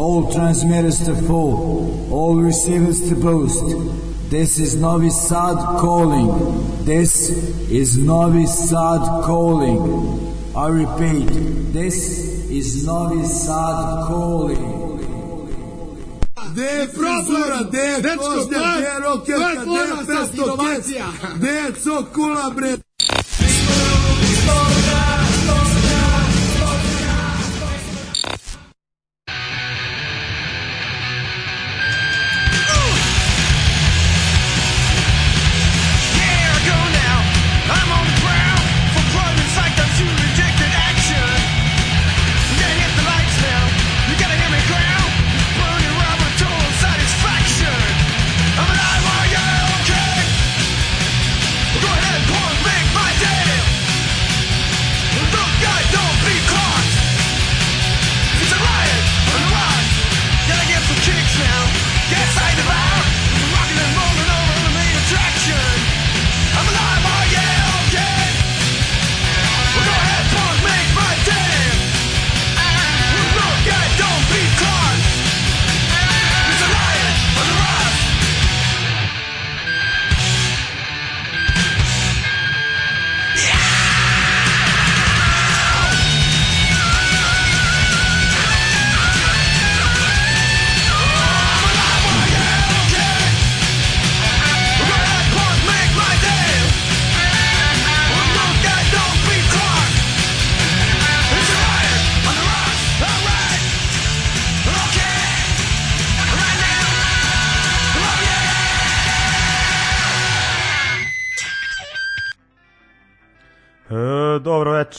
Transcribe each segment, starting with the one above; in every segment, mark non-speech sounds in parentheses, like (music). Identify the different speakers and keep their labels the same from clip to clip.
Speaker 1: all transmitters to full, all receivers to boost. This is Novi Sad calling. This is Novi Sad calling. I repeat, this is Novi Sad calling.
Speaker 2: Gde je frizura, gde je košnja, gde je rokerka,
Speaker 3: je
Speaker 2: gde je pesto gde je cokula, bre?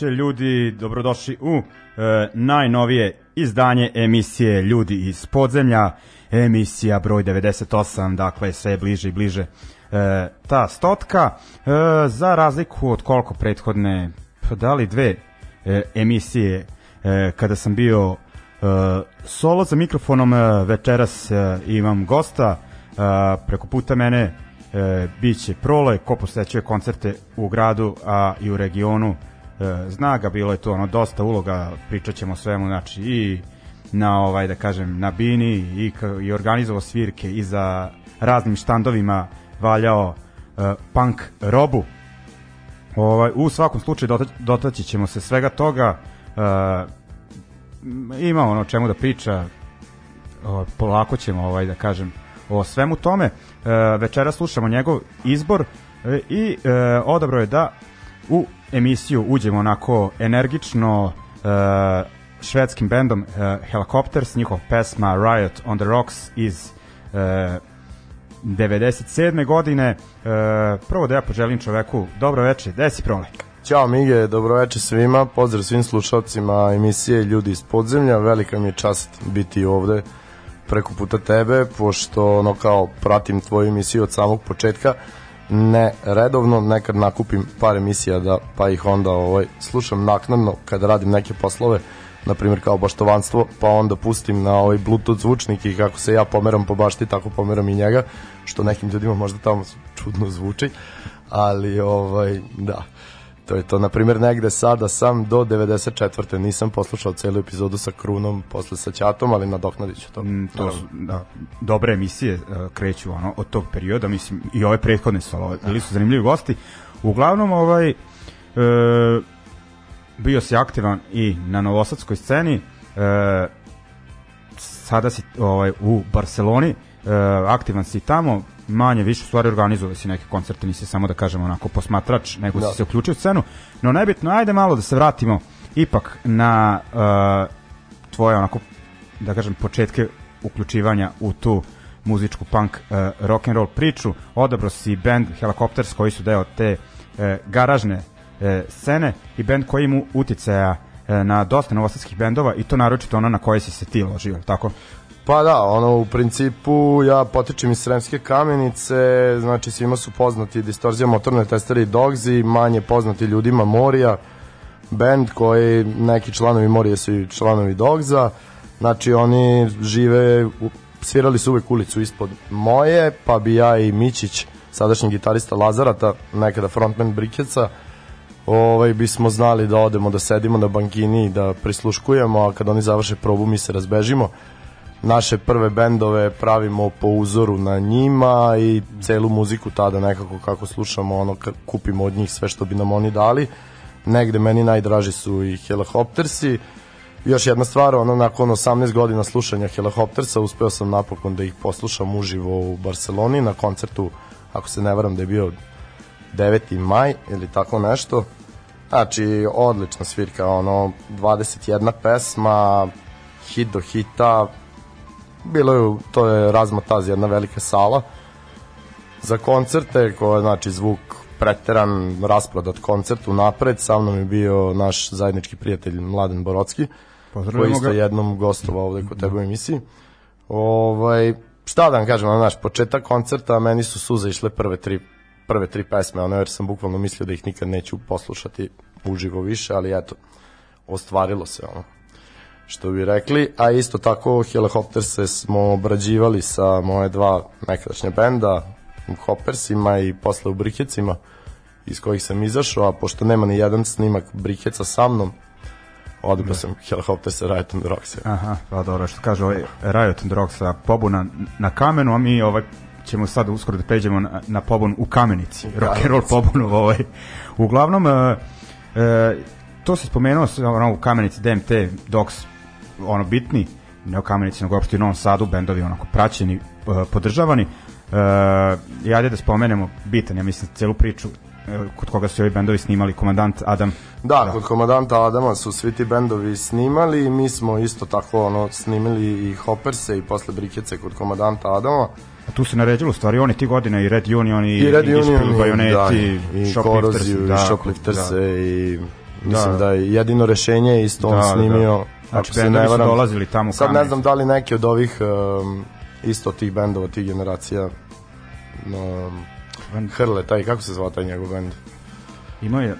Speaker 4: Veče ljudi, dobrodošli u e, najnovije izdanje emisije Ljudi iz podzemlja, emisija broj 98, dakle sve bliže i bliže e, ta stotka, e, za razliku od koliko prethodne, pa da li dve e, emisije e, kada sam bio e, solo za mikrofonom, e, večeras e, imam gosta, e, preko puta mene e, biće Prole, ko posećuje koncerte u gradu, a i u regionu. E, zna ga, bilo je tu ono dosta uloga, pričat ćemo svemu, znači i na ovaj da kažem na bini i, i organizovao svirke i za raznim štandovima valjao e, punk robu. Ovaj, u svakom slučaju dota, dotaći ćemo se svega toga. E, ima ono čemu da priča, o, polako ćemo ovaj da kažem o svemu tome. E, večera slušamo njegov izbor e, i e, odabro je da u emisiju uđemo onako energično e, švedskim bendom e, Helicopters, njihov pesma Riot on the Rocks iz e, 97. godine. E, prvo da ja poželim čoveku dobro veče, gde si prole?
Speaker 5: Ćao Mige, dobroveče svima, pozdrav svim slušalcima emisije Ljudi iz podzemlja, velika mi je čast biti ovde preko puta tebe, pošto ono kao pratim tvoju emisiju od samog početka, ne redovno, nekad nakupim par emisija da pa ih onda ovaj, slušam naknadno kada radim neke poslove, na primjer kao baštovanstvo, pa onda pustim na ovaj bluetooth zvučnik i kako se ja pomeram po bašti, tako pomeram i njega, što nekim ljudima možda tamo čudno zvuči, ali ovaj, da. To je to, na primjer, negde sada sam do 94. nisam poslušao celu epizodu sa Krunom, posle sa Ćatom, ali nadoknadit ću to.
Speaker 4: Mm, to su da, dobre emisije uh, kreću ono od tog perioda, mislim i ove prethodne su, ali ove- bili su zanimljivi gosti. Uglavnom ovaj e, bio si aktivan i na novosadskoj sceni. E, sada si ovaj u Barceloni, e, aktivan si tamo, manje više stvari organizovao si neke koncerte, nisi samo da kažemo onako posmatrač, nego
Speaker 5: Da.
Speaker 4: si se uključio u scenu. No najbitno, ajde malo da se vratimo ipak na e, tvoje onako da kažem početke uključivanja u tu muzičku punk uh, rock and roll priču. Odabro si band Helicopters koji su deo te uh, garažne uh, scene i band koji ima uticaja uh, na dosta novosadskih bendova i to naročito ono na koje si se ti ložio, tako?
Speaker 5: Pa da, ono, u principu ja potičem iz Sremske kamenice, znači svima su poznati Distorzija motorne testere i Dogzi, manje poznati ljudima Morija, band koji neki članovi Morije su i članovi Dogza, znači oni žive, svirali su uvek ulicu ispod moje, pa bi ja i Mićić, sadašnji gitarista Lazarata, nekada frontman Brikeca, ovaj, bismo znali da odemo da sedimo na bankini i da prisluškujemo, a kad oni završe probu mi se razbežimo naše prve bendove pravimo po uzoru na njima i celu muziku tada nekako kako slušamo, ono, kupimo od njih sve što bi nam oni dali. Negde meni najdraži su i Helicoptersi. Još jedna stvar, ono, nakon 18 godina slušanja Helicoptersa uspeo sam napokon da ih poslušam uživo u Barceloni na koncertu, ako se ne varam da je bio 9. maj ili tako nešto. Znači, odlična svirka, ono, 21 pesma, hit do hita, bilo je, to je Razmataz, jedna velika sala. Za koncerte, koja znači zvuk preteran, rasprodat koncert napred, sa mnom je bio naš zajednički prijatelj Mladen Borocki, koji
Speaker 4: Pozdravljamo
Speaker 5: isto
Speaker 4: ga.
Speaker 5: jednom gostovao ovde kod tebe u emisiji. Ovaj, šta da vam kažem, ono, znaš, početak koncerta, meni su suze išle prve tri, prve tri pesme, ono, jer sam bukvalno mislio da ih nikad neću poslušati uživo više, ali eto, ostvarilo se, ono što bi rekli, a isto tako Helicopterse smo obrađivali sa moje dva nekadašnja benda, u Hoppersima i posle u Brikecima, iz kojih sam izašao, a pošto nema ni jedan snimak Brikeca sa mnom, odabrao sam Helicopterse Riot and Rocks.
Speaker 4: Aha, pa dobro, što kaže ovaj Riot and Rock sa pobuna na kamenu, a mi ovaj ćemo sad uskoro da pređemo na, na pobun u kamenici, rock and roll pobunu ovaj. Uglavnom e, e, to se spomenuo s- ono, u kamenici DMT Dogs ono bitni ne u kamenici nego uopšte u Novom Sadu bendovi onako praćeni, e, podržavani e, i ajde da spomenemo bitan, ja mislim celu priču e, kod koga su ovi bendovi snimali komandant Adam
Speaker 5: Da, kod komandanta Adama su svi ti bendovi snimali, mi smo isto tako ono, snimili i Hopperse i posle Brikece kod komandanta Adama.
Speaker 4: A tu se naređalo stvari oni ti godine i Red Union i,
Speaker 5: I Red
Speaker 4: i
Speaker 5: Union, i,
Speaker 4: Bajoneti,
Speaker 5: da, i
Speaker 4: Shoplifters,
Speaker 5: Koroziju,
Speaker 4: da,
Speaker 5: i Shoplifters
Speaker 4: da.
Speaker 5: i mislim
Speaker 4: Da.
Speaker 5: da, je jedino rešenje je isto on
Speaker 4: Da, da,
Speaker 5: snimio.
Speaker 4: da. Znači,
Speaker 5: se
Speaker 4: bendovi
Speaker 5: ne
Speaker 4: su
Speaker 5: varam.
Speaker 4: dolazili tamo
Speaker 5: Sad ne znam da li neki od ovih um, isto tih bendova, tih generacija um, Hrle, taj, kako se zvao taj njegov bend?
Speaker 4: Imao je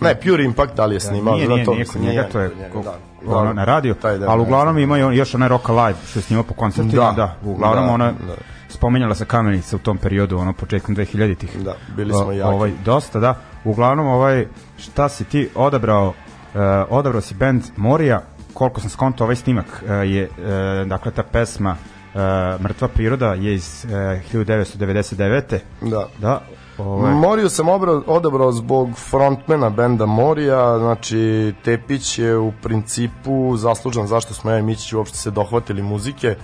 Speaker 5: Ne, Pure Impact, da li je snimao?
Speaker 4: nije, nije,
Speaker 5: to,
Speaker 4: nije
Speaker 5: nije
Speaker 4: njega, to je ko-
Speaker 5: da.
Speaker 4: ono,
Speaker 5: Da,
Speaker 4: na radio, ali uglavnom ima još onaj Rock Alive što je snimao po koncertima, da,
Speaker 5: Da.
Speaker 4: uglavnom
Speaker 5: Da,
Speaker 4: ona
Speaker 5: da.
Speaker 4: spomenjala se kamenica u tom periodu, ono početkom 2000-ih.
Speaker 5: Da, bili smo jaki.
Speaker 4: Ovaj, dosta, da. Uglavnom, ovaj, šta si ti odabrao, uh, odabrao si band Morija, koliko sam skonto ovaj snimak uh, je, uh, dakle, ta pesma uh, Mrtva priroda je iz uh, 1999.
Speaker 5: Da.
Speaker 4: Da, ovaj,
Speaker 5: Moriju sam obrao, odabrao zbog frontmena benda Morija, znači Tepić je u principu zaslužan zašto smo ja i Mićić uopšte se dohvatili muzike.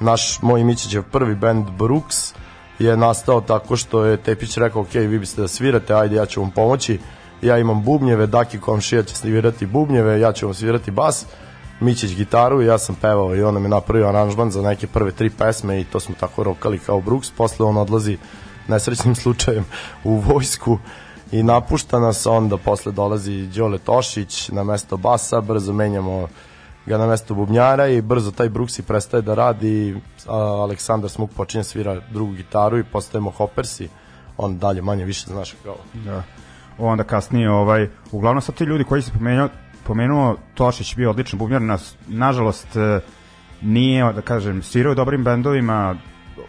Speaker 5: Naš, moj Mićićev prvi band Brooks je nastao tako što je Tepić rekao, ok, vi biste da svirate, ajde ja ću vam pomoći. Ja imam bubnjeve, Daki komšija će svirati bubnjeve, ja ću vam svirati bas. Mićić gitaru i ja sam pevao i on nam je napravio aranžman za neke prve tri pesme i to smo tako rokali kao Brooks. Posle on odlazi nesrećnim (laughs) slučajem u vojsku i napušta nas, onda posle dolazi Đole Tošić na mesto basa, brzo menjamo ga na mesto bubnjara i brzo taj Brooks i prestaje da radi Aleksandar Smuk počinje svira drugu gitaru i postajemo Hoppersi on dalje manje više znaš kao
Speaker 4: Da. Onda kasnije, ovaj, uglavnom sad ti ljudi koji se pomenuo, pomenuo Tošić bio odličan bubnjar, nas, nažalost e, nije, da kažem, svirao u dobrim bendovima,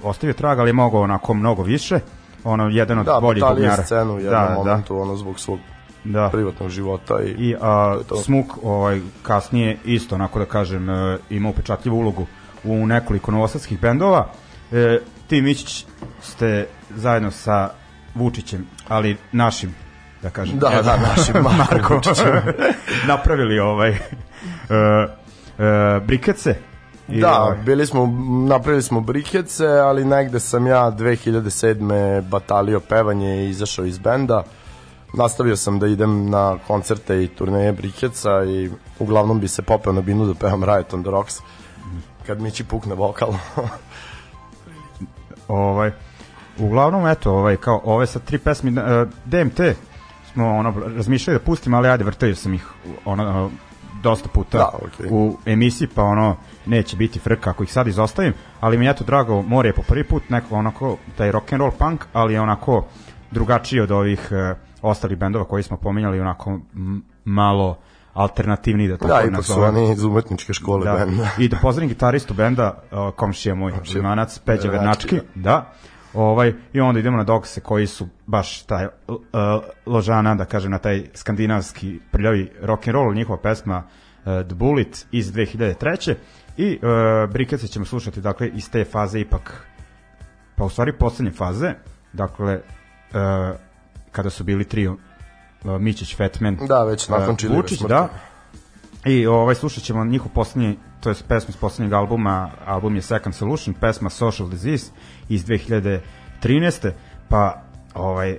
Speaker 4: ostavio trag, ali je mogao onako mnogo više. Ono, jedan od
Speaker 5: da,
Speaker 4: boljih bubnjara.
Speaker 5: scenu u jednom
Speaker 4: da,
Speaker 5: momentu ono zbog svog
Speaker 4: Da, da.
Speaker 5: privatnog života i,
Speaker 4: I a,
Speaker 5: To to.
Speaker 4: Smuk ovaj, kasnije isto, onako da kažem, e, ima upečatljivu ulogu u nekoliko novosadskih bendova. E, ti Mićić ste zajedno sa Vučićem, ali našim, da kažem.
Speaker 5: Da, da, (laughs) našim Markom Vučićem. (laughs)
Speaker 4: napravili ovaj e, e, brikece. I,
Speaker 5: Da,
Speaker 4: ovaj,
Speaker 5: bili smo, napravili smo brikece, ali negde sam ja 2007. batalio pevanje i izašao iz benda. Nastavio sam da idem na koncerte i turneje brikeca i uglavnom bi se popeo na binu da pevam Riot on the Rocks kad mi će pukne vokal.
Speaker 4: ovaj uglavnom eto ovaj kao ove sa tri pesme uh, DMT smo ono razmišljali da pustimo ali ajde vrtaju sam ih ono dosta puta
Speaker 5: Da, okej.
Speaker 4: u emisiji pa ono neće biti frka ako ih sad izostavim ali mi je eto drago more je po prvi put neko onako taj rock and roll punk ali je onako drugačiji od ovih uh, ostalih bendova koji smo pominjali onako malo alternativni da tako
Speaker 5: da, ipak su
Speaker 4: nazovem.
Speaker 5: oni iz umetničke škole
Speaker 4: Da.
Speaker 5: benda.
Speaker 4: I da pozdravim gitaristu benda, uh, komšija moj, Zimanac, Peđa
Speaker 5: Vernački,
Speaker 4: Vernački, da. Ovaj, I onda idemo na Dogse koji su baš taj uh, ložana, da kažem, na taj skandinavski prljavi rock and roll, njihova pesma uh, The Bullet iz 2003. I uh, Brikece ćemo slušati dakle iz te faze ipak pa u stvari poslednje faze, dakle uh, kada su bili trio uh, Mićić, Fatman,
Speaker 5: Da, već nakon
Speaker 4: uh, Vučić, da. I ovaj slušat ćemo njihov poslednji, to je pesma iz poslednjeg albuma, album je Second Solution, pesma Social Disease iz 2013. Pa ovaj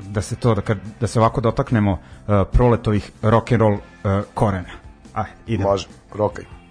Speaker 4: da se to da, da se ovako dotaknemo uh, proletovih rock and roll uh, korena. Aj, idemo.
Speaker 5: Može, rokaj.
Speaker 6: Sije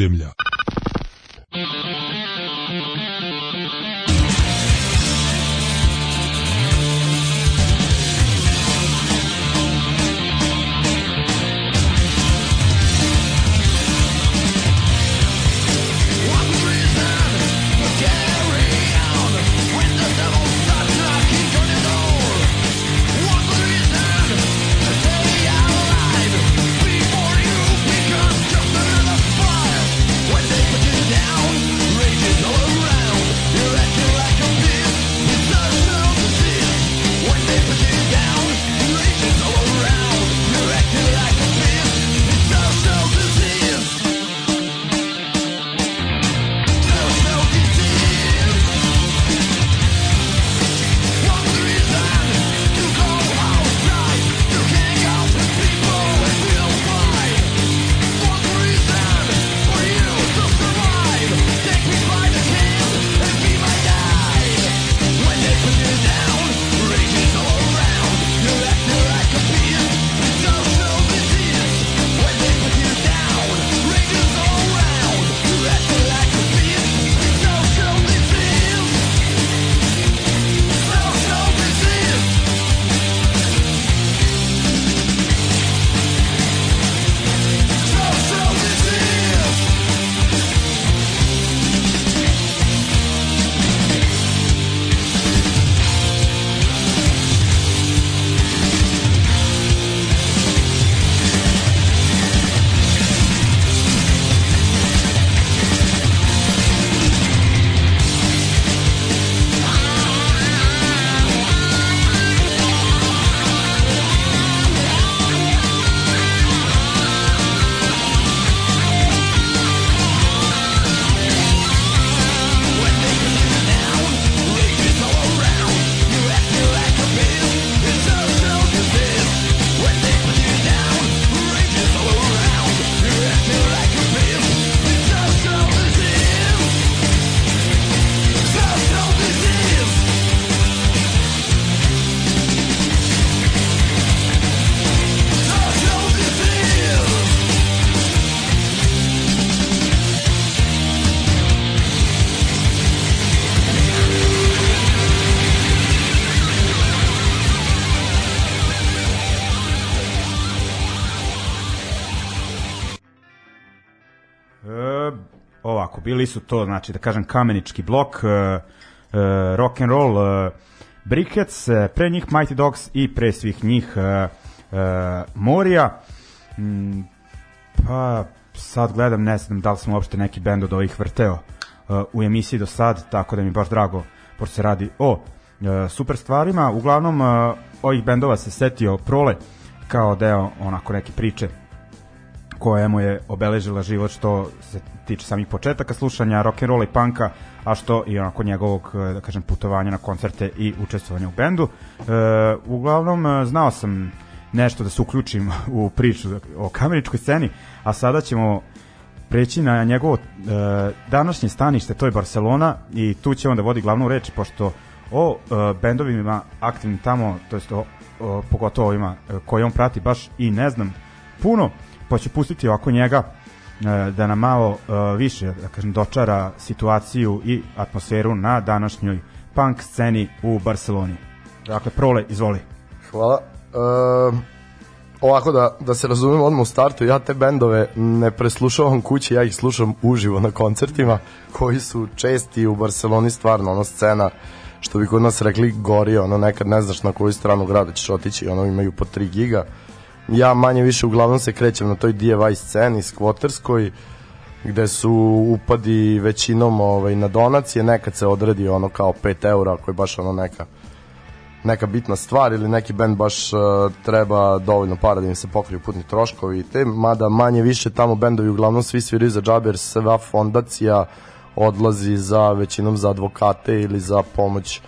Speaker 6: podzemlja.
Speaker 4: Su to, znači da kažem kamenički blok, e, e, rock and roll, e, Brickets, e, pre njih Mighty Dogs i pre svih njih e, e, Morija. Mm, pa sad gledam, ne znam da li sam uopšte neki bend od ovih vrteo e, u emisiji do sad, tako da mi baš drago, pošto se radi o e, super stvarima. Uglavnom, e, ovih bendova se setio Prole kao deo onako neke priče koja mu je obeležila život što se tiče samih početaka slušanja rock and rolla i panka, a što i onako njegovog e, da kažem putovanja na koncerte i učestvovanja u bendu. E, uglavnom e, znao sam nešto da se uključim (laughs) u priču o kameničkoj sceni, a sada ćemo preći na njegovo e, današnje stanište, to je Barcelona i tu će da vodi glavnu reč pošto o e, bendovima aktivnim tamo, to jest o, o, pogotovo ovima e, koje on prati baš i ne znam puno, pa ću pustiti ovako njega e, da nam malo e, više da kažem dočara situaciju i atmosferu na današnjoj punk sceni u Barceloni. Dakle, Prole, izvoli.
Speaker 5: Hvala. E, ovako da, da se razumem odmah u startu, ja te bendove ne preslušavam kući, ja ih slušam uživo na koncertima koji su česti u Barceloni stvarno, ono scena što bi kod nas rekli gori, ono nekad ne znaš na koju stranu grada ćeš otići, ono imaju po 3 giga. Ja manje više uglavnom se krećem na toj DIY sceni, skvoterskoj, gde su upadi većinom ovaj, na donacije, nekad se odredi ono kao 5 eura, ako je baš ono neka neka bitna stvar ili neki band baš uh, treba dovoljno para da im se pokriju putni troškovi i te, mada manje više tamo bendovi uglavnom svi sviraju za džabe jer sva fondacija odlazi za većinom za advokate ili za pomoć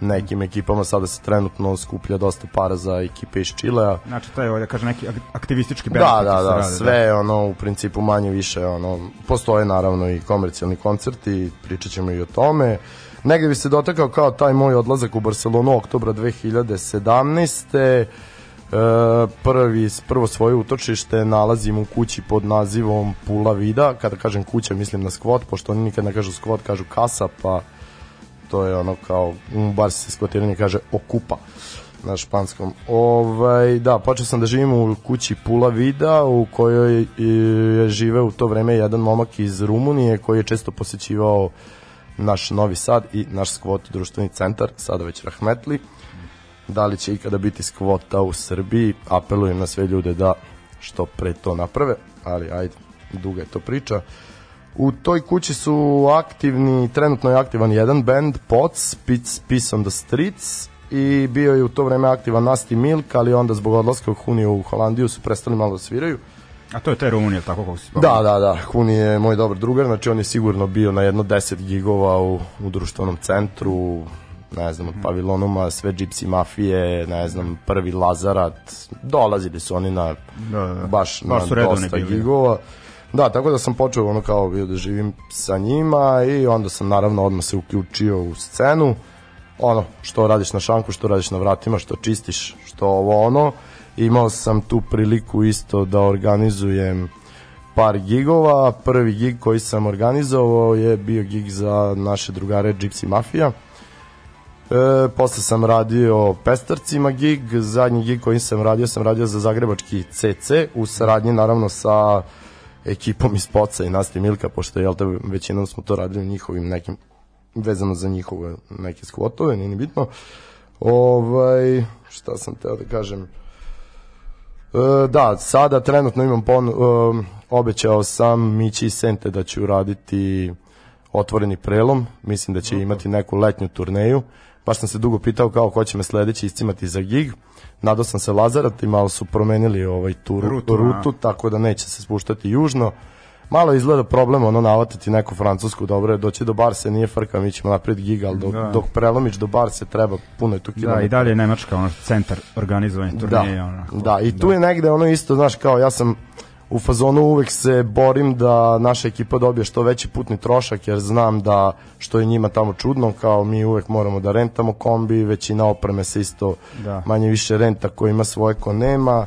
Speaker 5: nekim ekipama, sada se trenutno skuplja dosta para za ekipe iz Čilea.
Speaker 4: Znači, to je, da kažem, neki ak- aktivistički bend.
Speaker 5: Da, da, da,
Speaker 4: rade,
Speaker 5: sve je ono u principu manje više ono postoje naravno i komercijalni koncerti, pričat ćemo i o tome. Negde bi se dotakao kao taj moj odlazak u Barcelonu oktobra 2017. prvi, prvo svoje utočište nalazim u kući pod nazivom Pula Vida, kada kažem kuća mislim na skvot, pošto oni nikad ne kažu skvot, kažu kasa, pa to je ono kao, u bar se skvotiranje kaže okupa na španskom. Ovaj, da, počeo sam da živim u kući Pula Vida u kojoj je žive u to vreme jedan momak iz Rumunije koji je često posećivao naš Novi Sad i naš skvot društveni centar, sada već Rahmetli. Da li će ikada biti skvota u Srbiji, apelujem na sve ljude da što pre to naprave, ali ajde, duga je to priča. U toj kući su aktivni, trenutno je aktivan jedan band, POTS, Peace, Peace on the Streets, i bio je u to vreme aktivan Nasty Milk, ali onda zbog odlaska u Huniju u Holandiju su prestali malo da sviraju.
Speaker 4: A to je te Rumunije, tako kako si spomenuo?
Speaker 5: Da, da, da, Huni je moj dobar drugar, znači on je sigurno bio na jedno 10 gigova u, u društvenom centru, ne znam, od pavilonuma, sve džipsi mafije, ne znam, prvi Lazarat, dolazili su oni na
Speaker 4: Da, da, da.
Speaker 5: baš,
Speaker 4: Baš
Speaker 5: na dosta
Speaker 4: bili.
Speaker 5: gigova. Da, tako da sam počeo ono kao bio da živim sa njima i onda sam naravno odmah se uključio u scenu. Ono, što radiš na šanku, što radiš na vratima, što čistiš, što ovo ono. Imao sam tu priliku isto da organizujem par gigova. Prvi gig koji sam organizovao je bio gig za naše drugare Gypsy Mafia. E, posle sam radio Pestarcima gig, zadnji gig koji sam radio sam radio za Zagrebački CC u saradnji naravno sa ekipom iz Poca i Nasti Milka, pošto jel te, većinom smo to radili njihovim nekim vezano za njihove neke skvotove, nije ni bitno. Ovaj, šta sam teo da kažem? E, da, sada trenutno imam pon, e, obećao sam Mići i Sente da ću raditi otvoreni prelom, mislim da će imati neku letnju turneju. Baš sam se dugo pitao kao ko će me sledeći iscimati za gig. Nadao sam se Lazarat, malo su promenili ovaj tu rutu,
Speaker 4: Rutu,
Speaker 5: rutu tako da neće se spuštati južno. Malo izgleda problem ono navatiti neku francusku, dobro je doći do Barse, nije frka, mi ćemo napred gig, ali dok,
Speaker 4: Da.
Speaker 5: dok prelomiš do Barse treba puno je tu
Speaker 4: Da,
Speaker 5: kilometara.
Speaker 4: i dalje je Nemačka, ono, centar organizovanja turneje.
Speaker 5: Da,
Speaker 4: onako.
Speaker 5: da, i tu je negde ono isto, znaš, kao ja sam u fazonu uvek se borim da naša ekipa dobije što veći putni trošak, jer znam da što je njima tamo čudno, kao mi uvek moramo da rentamo kombi, većina opreme se isto
Speaker 4: Da.
Speaker 5: manje više renta ko ima svoje ko nema,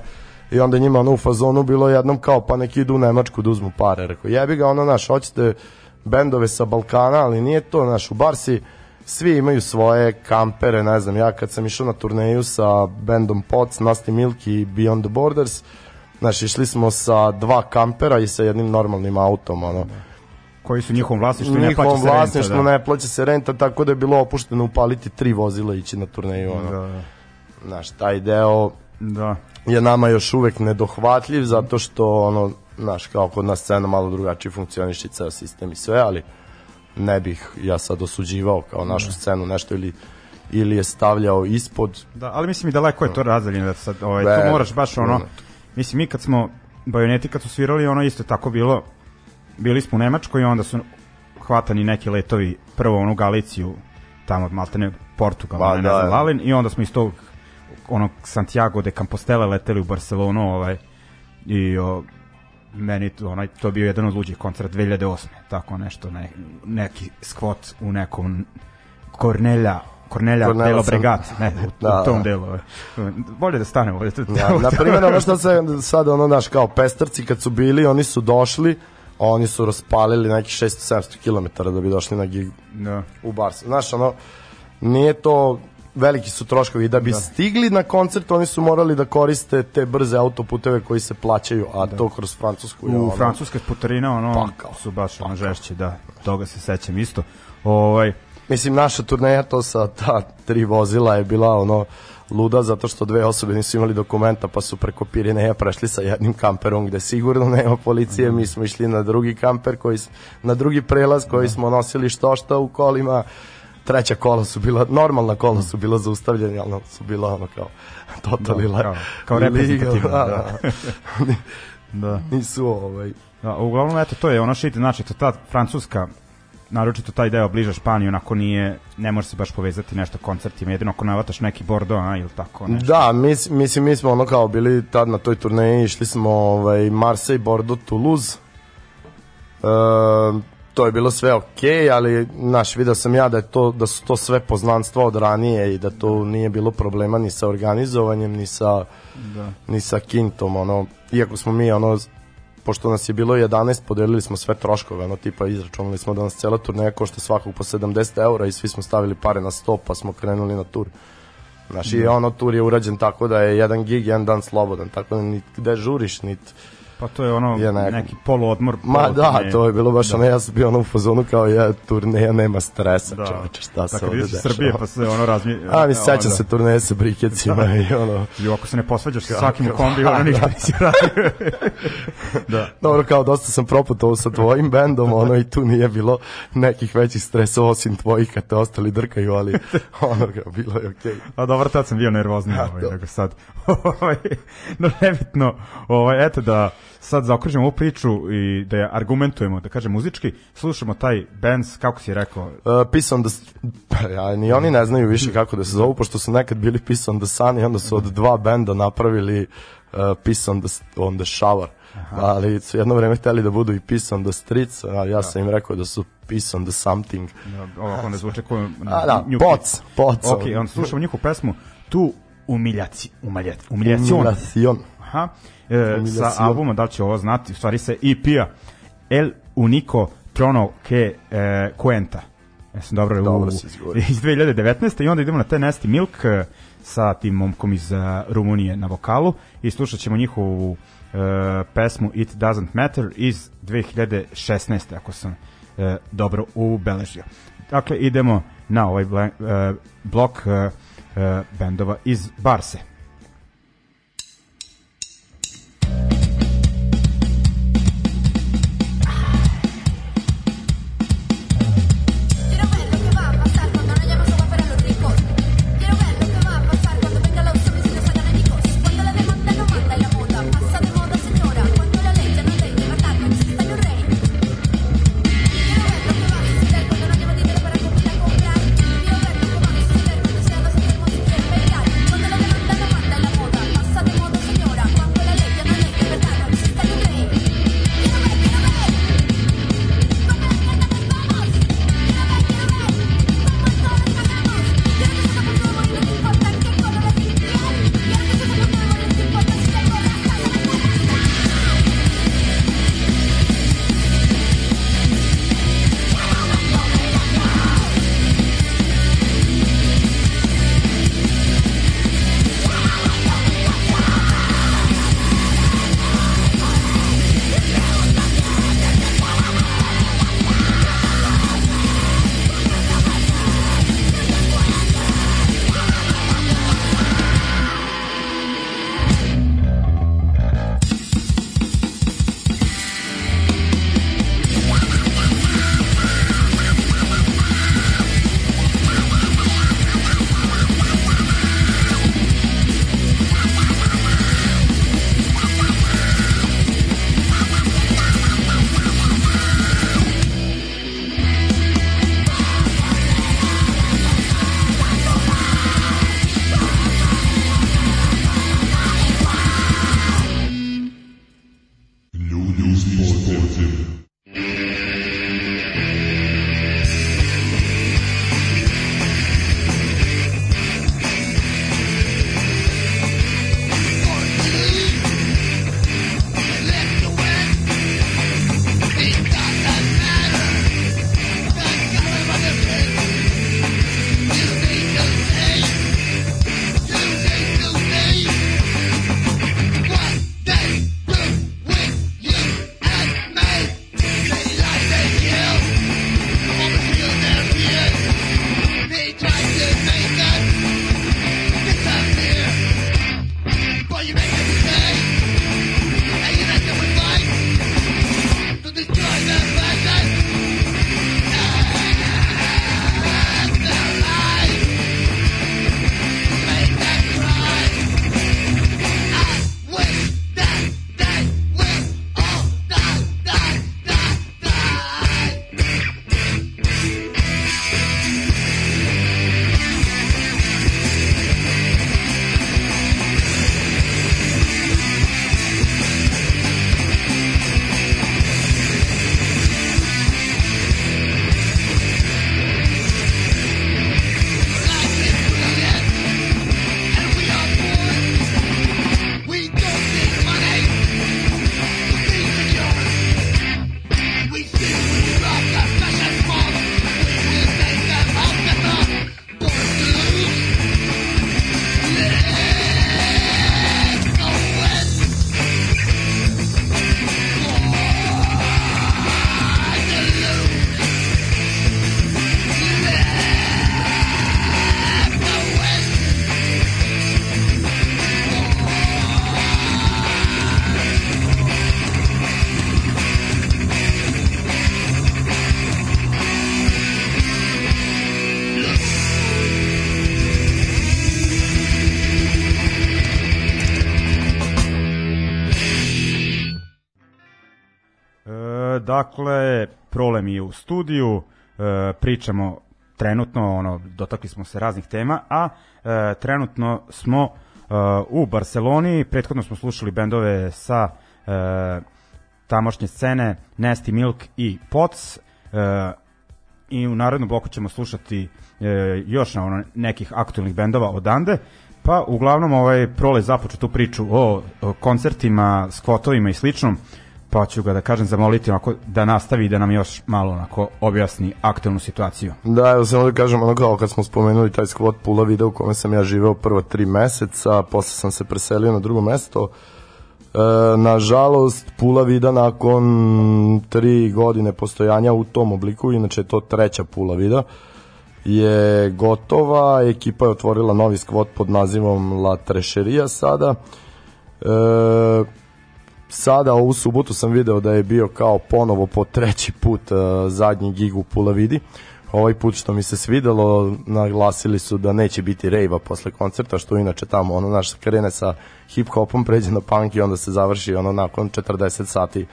Speaker 5: i onda njima ono u fazonu bilo jednom kao pa neki idu u Nemačku da uzmu pare, rekao jebi ga ono naš, hoćete bendove sa Balkana, ali nije to, naš, u Barsi svi imaju svoje kampere, ne znam, ja kad sam išao na turneju sa bendom Pots, Nasty Milk i Beyond the Borders, znaš, išli smo sa dva kampera i sa jednim normalnim autom, ono,
Speaker 4: Koji su njihovom vlasništvu ne plaća se renta.
Speaker 5: vlasništvu
Speaker 4: da.
Speaker 5: ne plaća se renta, tako da je bilo opušteno upaliti tri vozila i ići na turneju, ono,
Speaker 4: Da, da.
Speaker 5: znaš, taj deo
Speaker 4: da.
Speaker 5: je nama još uvek nedohvatljiv zato što ono znaš kao kod nas scena malo drugačije i ceo sistem i sve ali ne bih ja sad osuđivao kao našu scenu nešto ili ili je stavljao ispod
Speaker 4: Da, ali mislim i daleko je to razdaljeno da sad, ovaj,
Speaker 5: Ne,
Speaker 4: to moraš baš ono,
Speaker 5: ne.
Speaker 4: Mislim mi kad smo bajoneti kad su svirali, ono isto tako bilo, bili smo u Nemačkoj i onda su hvatani neki letovi, prvo onu Galiciju, tamo maltene Portugal,
Speaker 5: Pa,
Speaker 4: ne,
Speaker 5: da,
Speaker 4: znam,
Speaker 5: da.
Speaker 4: Lalin, i onda smo iz tog onog Santiago de Compostela leteli u Barcelonu, ovaj, i o, meni to, onaj, to bio jedan od luđih koncerta 2008. Tako nešto, ne, neki skvot u nekom Kornelja Kornelja Delo Bregat, ne, u,
Speaker 5: Da,
Speaker 4: u tom
Speaker 5: da.
Speaker 4: delu. ovaj. Bolje da stanemo ovdje. tu-
Speaker 5: Ja, na primjer, ono što se sad ono naš kao pestarci kad su bili, oni su došli, oni su raspalili nekih 600-700 km da bi došli na gig
Speaker 4: Da.
Speaker 5: u Barsu. Znaš, ono, nije to veliki su troškovi. Da bi stigli na koncert, oni su morali da koriste te brze autoputeve koji se plaćaju, a to kroz Francusku
Speaker 4: U
Speaker 5: ono,
Speaker 4: francuske putarine ono
Speaker 5: Pakao.
Speaker 4: su baš ono žešće, da. Toga se sećam isto. Ovaj
Speaker 5: Mislim, naša turneja to sa ta tri vozila je bila ono luda zato što dve osobe nisu imali dokumenta pa su preko Pirineja prešli sa jednim kamperom gde sigurno nema policije, mi smo išli na drugi kamper koji, na drugi prelaz koji smo nosili što šta u kolima. Treća kola su bila, normalna kola su bila zaustavljena, ali su bila ono kao totally
Speaker 4: Da,
Speaker 5: da,
Speaker 4: kao- kao reprezentativno, da. (laughs)
Speaker 5: da. Nisu ovaj,
Speaker 4: Da, uglavnom, eto, to je ono shit, znači, to ta francuska, naročito taj deo bliže Španiji, onako nije, ne može se baš povezati nešto koncertima, jedino ako navataš neki Bordeaux, a, ili tako nešto.
Speaker 5: Da, mis, mislim, mi smo ono kao bili tad na toj turneji, išli smo ovaj, Marseille, Bordeaux, Toulouse. E, to je bilo sve okej, okay, ali naš video sam ja da je to da su to sve poznanstva od ranije i da to nije bilo problema ni sa organizovanjem ni sa da. ni sa kintom ono iako smo mi ono pošto nas je bilo 11, podelili smo sve troškove, ono tipa izračunali smo da nas cela turneja košta svakog po 70 eura i svi smo stavili pare na sto pa smo krenuli na tur. Znaš, i ono tur je urađen tako da je jedan gig, jedan dan slobodan, tako da nit gde žuriš, nit
Speaker 4: Pa to je ono je neki, neki poluodmor.
Speaker 5: Ma da, to je bilo baš da. ono, ja sam bio ono u fazonu kao ja, turneja nema stresa, da. čoveče, šta se ovde dešava.
Speaker 4: Srbije pa se ono razmi...
Speaker 5: A, mi sećam se turneje sa brikecima da. i ono...
Speaker 4: I ako se ne posvađaš sa svakim u kombi, ono (laughs) ništa nisi radio. (laughs)
Speaker 5: da. Dobro, kao dosta sam proputovao sa tvojim bendom, ono i tu nije bilo nekih većih stresa osim tvojih kad te ostali drkaju, ali (laughs) ono ga, bilo je okej. Okay.
Speaker 4: A dobro, tad sam bio nervozni, ovaj, nego sad. Ovaj, no, nebitno, ovaj, eto da sad zaokružimo ovu priču i da je argumentujemo, da kažem muzički, slušamo taj band, kako si rekao?
Speaker 5: Uh, Peace on the... Pa, ja, ni oni ne znaju više kako da se zovu, pošto su nekad bili Peace on the Sun i onda su od dva benda napravili uh, Peace on the, on the Shower. Aha. ali su jedno vreme hteli da budu i Peace on the Streets, a ja da. sam im rekao da su Peace on the Something.
Speaker 4: Da, ovako onda zvuče kao... (laughs)
Speaker 5: A, da, poc, poc.
Speaker 4: Ok, onda slušamo njihovu pesmu, tu umiljaci, umiljaci, umiljacion. Umiljacion. Aha e, sa albuma, da li će ovo znati, u stvari se EP-a El Unico Trono que e, Cuenta. Ja sam dobro, dobro u, iz 2019. I onda idemo na te Nasty Milk e, sa tim momkom iz uh, Rumunije na vokalu i slušat ćemo njihovu uh, pesmu It Doesn't Matter iz 2016. ako sam uh, dobro ubeležio. Dakle, idemo na ovaj uh, blok uh, uh, bendova iz Barse. Dakle, problem je u studiju, e, pričamo trenutno, ono, dotakli smo se raznih tema, a e, trenutno smo e, u Barceloni, prethodno smo slušali bendove sa e, tamošnje scene Nasty Milk i Pots, e, i u narednom bloku ćemo slušati e, još na ono, nekih aktualnih bendova odande. Pa uglavnom ovaj prole započeo tu priču o, o koncertima, skvotovima i sličnom, pa ću ga da kažem zamoliti onako da nastavi da nam još malo onako objasni aktualnu situaciju.
Speaker 5: Da, evo samo da kažem, ono kao kad smo spomenuli taj skvot Pula video u kome sam ja živeo prvo tri meseca, posle sam se preselio na drugo mesto. E, nažalost, Pula Vida nakon tri godine postojanja u tom obliku, inače je to treća Pula Vida, je gotova, ekipa je otvorila novi skvot pod nazivom La Trešerija sada. E, sada ovu subotu sam video da je bio kao ponovo po treći put uh, zadnji gig u Pulavidi. Ovaj put što mi se svidelo, naglasili su da neće biti rejva posle koncerta, što inače tamo ono naš krene sa hip hopom, pređe na punk i onda se završi ono nakon 40 sati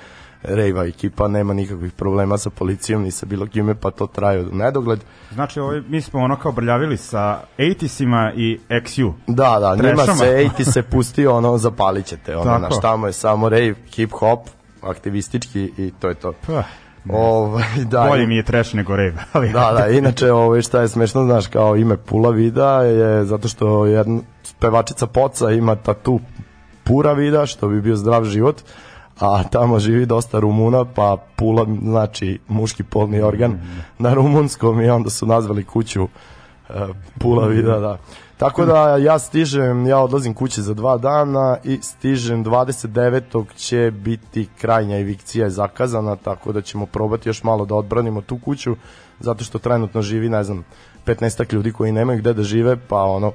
Speaker 5: rejva ekipa, nema nikakvih problema sa policijom ni sa bilo kime, pa to traje u nedogled.
Speaker 4: Znači, ovaj, mi smo ono kao brljavili sa 80-ima i XU.
Speaker 5: Da, da, njima
Speaker 4: Trešama.
Speaker 5: se 80 se pusti ono zapalit ćete, ono, naš tamo je samo rave, hip hop, aktivistički i to je to.
Speaker 4: Pa,
Speaker 5: Ovaj, (laughs) da,
Speaker 4: bolje mi je trash nego rave. Ali,
Speaker 5: Da, da, inače ovaj, šta je smešno, znaš, kao ime Pula Vida je zato što jedna pevačica Poca ima tatu Pura Vida, što bi bio zdrav život, a tamo živi dosta Rumuna, pa Pula znači muški polni organ na rumunskom i onda su nazvali kuću uh, Pula Vida, da. Tako da ja stižem, ja odlazim kući za dva dana i stižem 29. će biti krajnja evikcija je zakazana, tako da ćemo probati još malo da odbranimo tu kuću, zato što trenutno živi, ne znam, 15 ljudi koji nemaju gde da žive, pa ono,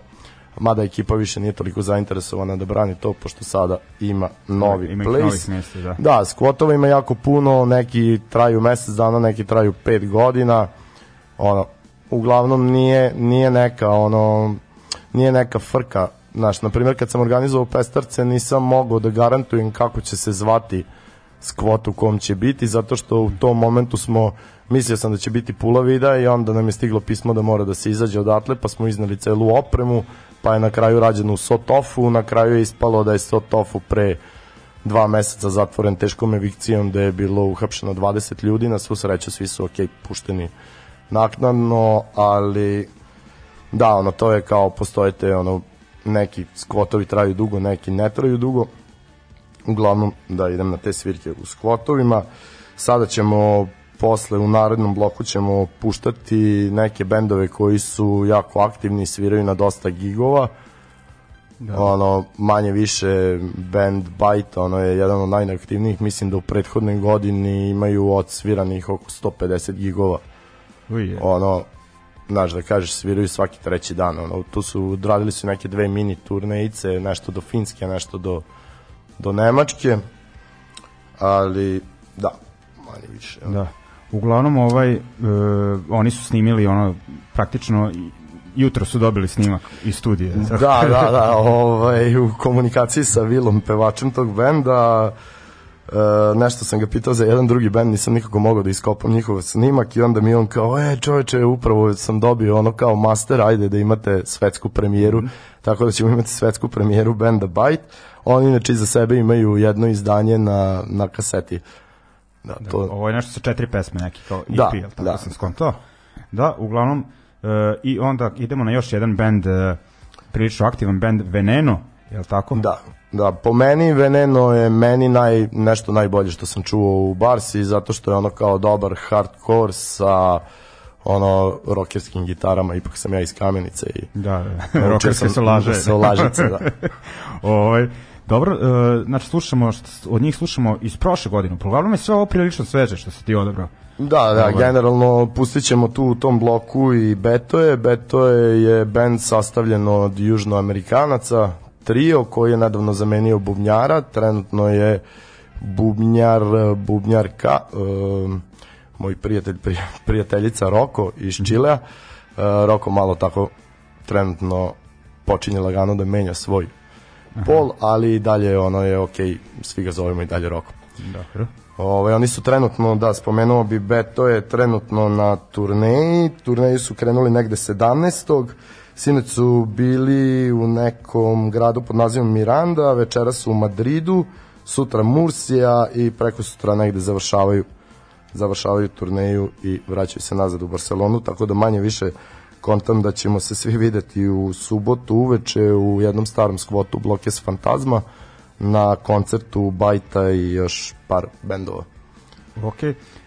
Speaker 5: mada ekipa više nije toliko zainteresovana da brani to, pošto sada ima novi
Speaker 4: Ima
Speaker 5: place.
Speaker 4: mesta, da.
Speaker 5: Da, skvotova ima jako puno, neki traju mesec dana, neki traju pet godina. Ono, uglavnom nije, nije neka ono nije neka frka. Znaš, na primjer kad sam organizovao pestarce nisam mogao da garantujem kako će se zvati skvot u kom će biti, zato što u tom momentu smo, mislio sam da će biti pula vida i onda nam je stiglo pismo da mora da se izađe odatle, pa smo iznali celu opremu, pa je na kraju rađeno u Sotofu, na kraju je ispalo da je Sotofu pre dva meseca zatvoren teškom evikcijom da je bilo uhapšeno 20 ljudi, na svu sreću svi su ok pušteni naknadno, ali da, ono, to je kao postojete, ono, neki skvotovi traju dugo, neki ne traju dugo, uglavnom da idem na te svirke u skvotovima, sada ćemo posle u narednom bloku ćemo puštati neke bendove koji su jako aktivni, sviraju na dosta gigova, da. ono manje više band Bite ono je jedan od najneaktivnijih mislim da u prethodnoj godini imaju odsviranih oko 150 gigova
Speaker 4: Uj, je.
Speaker 5: ono znaš da kažeš sviraju svaki treći dan ono tu su odradili su neke dve mini turnejice nešto do Finske nešto do do Nemačke ali da manje više ono.
Speaker 4: Da. Uglavnom ovaj e, oni su snimili ono praktično jutro su dobili snimak iz studije.
Speaker 5: Da, da, da, ovaj, u komunikaciji sa Vilom, pevačem tog benda, e, nešto sam ga pitao za jedan drugi bend, nisam nikako mogao da iskopam njihov snimak i onda mi on kao, e čoveče, upravo sam dobio ono kao master, ajde da imate svetsku premijeru, tako da ćemo imati svetsku premijeru benda Bite. Oni inače iza sebe imaju jedno izdanje na, na kaseti. Da, to,
Speaker 4: Ovo je nešto sa četiri pesme neki kao EP,
Speaker 5: Da,
Speaker 4: jel tako
Speaker 5: da.
Speaker 4: sam skontao? Da, uglavnom e, i onda idemo na još jedan bend e, prilično aktivan bend Veneno, jel tako?
Speaker 5: Da, da, po meni Veneno je meni naj, nešto najbolje što sam čuo u Barsi, zato što je ono kao dobar hardcore sa ono rokerskim gitarama, ipak sam ja iz Kamenice i
Speaker 4: Da, (laughs) da. Rokerske
Speaker 5: sam
Speaker 4: se laže.
Speaker 5: da se lažice, da. (laughs)
Speaker 4: Ovaj Dobro, e, znači slušamo, od njih slušamo iz prošle godine. Uglavnom je sve ovo prilično sveže što se ti odabrao.
Speaker 5: Da, da,
Speaker 4: Ovaj.
Speaker 5: generalno pustit ćemo tu u tom bloku i Betoje. Betoje je band sastavljen od južnoamerikanaca, trio koji je nedavno zamenio bubnjara, trenutno je bubnjar, bubnjarka, um, moj prijatelj, prij, prijateljica Roko iz Čilea. Uh, Roko malo tako trenutno počinje lagano da menja svoj pol, ali i dalje ono je ok, svi ga zovemo i dalje Roko.
Speaker 4: Dobro.
Speaker 5: Ovaj, oni su trenutno, da, spomenuo bi Beto je trenutno na turneji. Turneji su krenuli negde 17. Sinoć su bili u nekom gradu pod nazivom Miranda, večera su u Madridu, sutra Mursija i preko sutra negde završavaju završavaju turneju i vraćaju se nazad u Barcelonu, tako da manje više kontam da ćemo se svi videti u subotu uveče u jednom starom skvotu Blokes Fantazma na koncertu Bajta i još par bendova.
Speaker 4: Ok,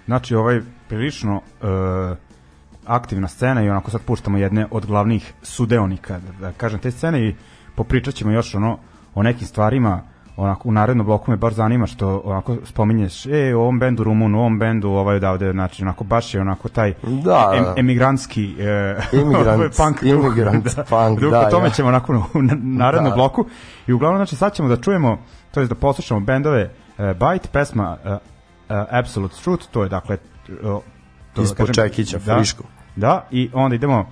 Speaker 4: znači ovaj prilično uh, aktivna scena i onako sad puštamo jedne od glavnih sudeonika, da, da kažem, te scene i popričat ćemo još ono o nekim stvarima onako u narednom bloku me baš zanima što onako spominješ e u ovom bendu Rumun, u ovom bendu ovaj odavde znači onako baš je onako taj
Speaker 5: Da.
Speaker 4: em, emigrantski e, (laughs)
Speaker 5: Imigrant,
Speaker 4: ovaj punk duh,
Speaker 5: imigrant punk,
Speaker 4: duh,
Speaker 5: da,
Speaker 4: o tome
Speaker 5: ja.
Speaker 4: ćemo onako u na- narednom
Speaker 5: Da.
Speaker 4: bloku i uglavnom znači sad ćemo da čujemo to jest da poslušamo bendove uh, Bite, pesma uh, uh, Absolute Truth, to je dakle to
Speaker 5: Ispod Čekića,
Speaker 4: da,
Speaker 5: friško.
Speaker 4: Da, i onda idemo uh,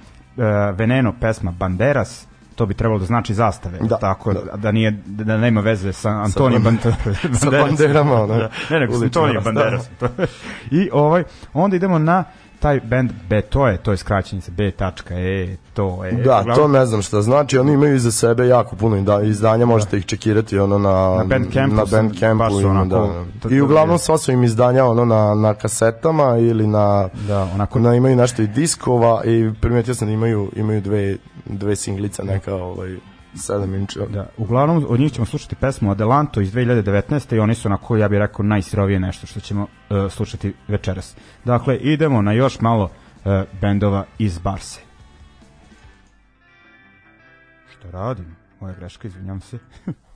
Speaker 4: Veneno, pesma Banderas, to bi trebalo da znači zastave,
Speaker 5: Da,
Speaker 4: tako da,
Speaker 5: da.
Speaker 4: da nije da nema veze sa Antonijem
Speaker 5: ban-
Speaker 4: Banderas. (laughs)
Speaker 5: sa banderama,
Speaker 4: da. Ne, nego sa Antonijem Banderas. (laughs) I ovaj onda idemo na taj band Betoe, to je skraćenica B tačka E, to je.
Speaker 5: Da,
Speaker 4: uglavnom-
Speaker 5: to ne znam šta znači, oni imaju iza sebe jako puno da, izdanja, možete ih čekirati ono na,
Speaker 4: Na Bandcampu
Speaker 5: na Bandcampu ima,
Speaker 4: onako-
Speaker 5: da. I uglavnom sva su im izdanja ono na, na kasetama ili na,
Speaker 4: Da, onako-
Speaker 5: na imaju nešto i diskova i primetio sam da imaju, imaju dve, dve singlice neka ovaj, 7 inča.
Speaker 4: Da, uglavnom od njih ćemo slušati pesmu Adelanto iz 2019. i oni su onako, ja bih rekao, najsirovije nešto što ćemo uh, slušati večeras. Dakle, idemo na još malo uh, bendova iz Barse. Što radim? Moja greška, izvinjam se. (laughs)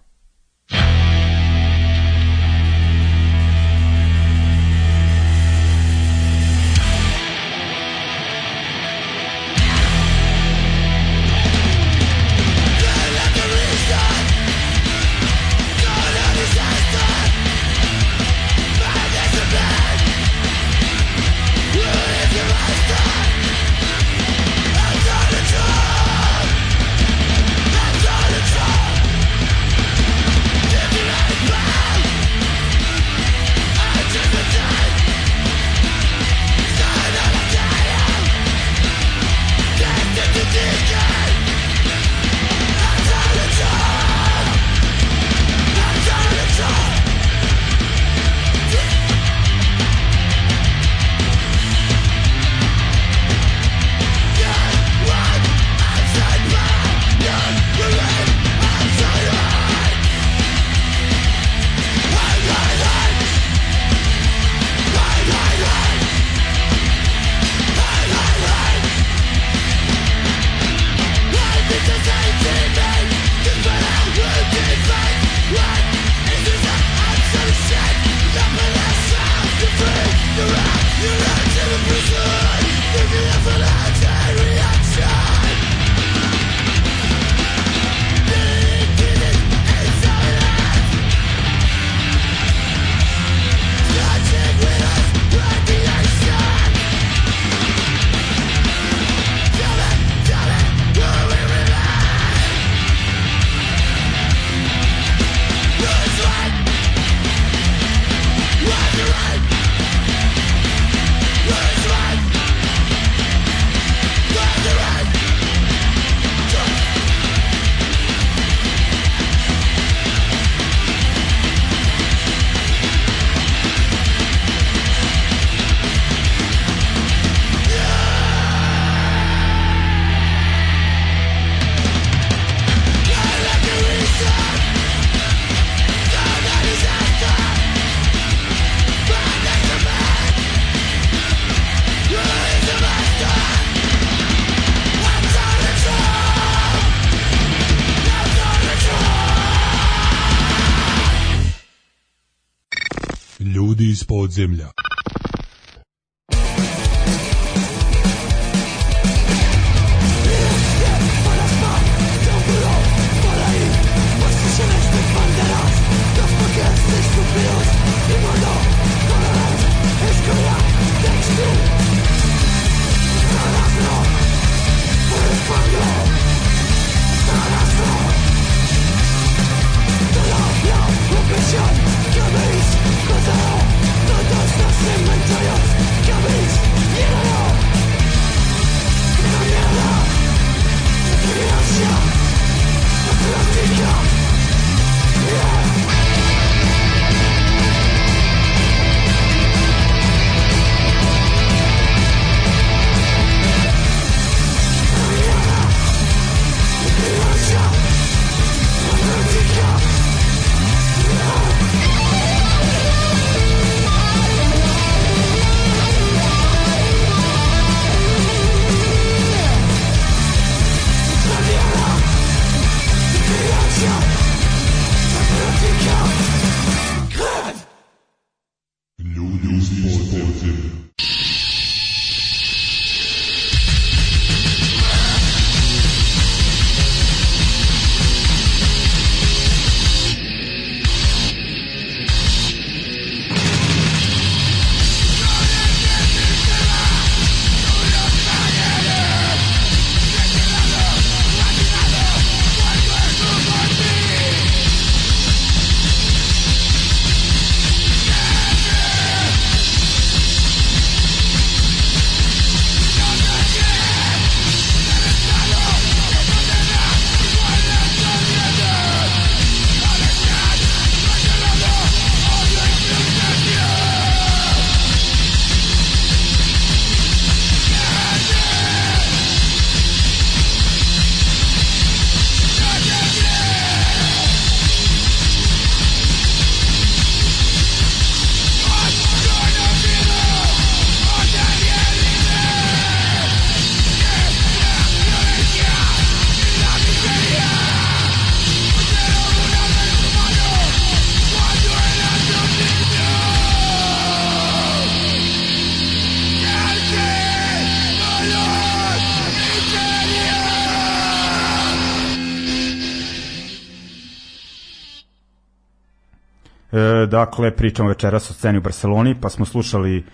Speaker 4: dakle, pričamo večeras o sceni u Barceloni, pa smo slušali e,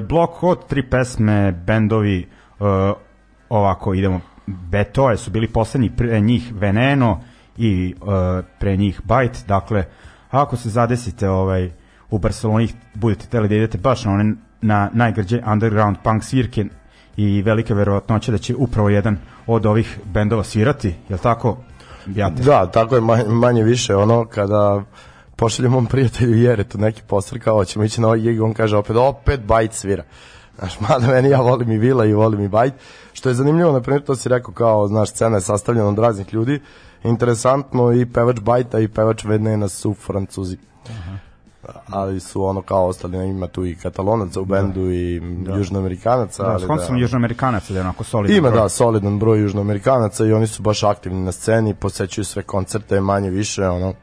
Speaker 4: blok od tri pesme, bendovi, e, ovako idemo, Betoe su bili poslednji, pre njih Veneno i e, pre njih Bite, dakle, ako se zadesite ovaj, u Barceloni, budete teli da idete baš na one na najgrđe underground punk svirke i velike verovatnoće da će upravo jedan od ovih bendova svirati, je li tako? Bjate?
Speaker 5: Da, tako je manje, manje više ono kada pošaljem mom prijatelju Jeretu neki poster kao hoćemo ići na ovaj gig, on kaže opet, opet Bajt svira. Znaš, mada meni ja volim i Vila i volim i Bajt. Što je zanimljivo, na primjer, to si rekao kao, znaš, scena je sastavljena od raznih ljudi. Interesantno i pevač Bajta i pevač Venena su francuzi. Aha ali su ono kao ostali, ima tu i katalonaca u bendu da. i da. južnoamerikanaca.
Speaker 4: Da,
Speaker 5: ali
Speaker 4: da, sam južnoamerikanaca da je onako solidan
Speaker 5: Ima
Speaker 4: broj.
Speaker 5: da, solidan broj južnoamerikanaca i oni su baš aktivni na sceni, posećuju sve koncerte manje više, ono,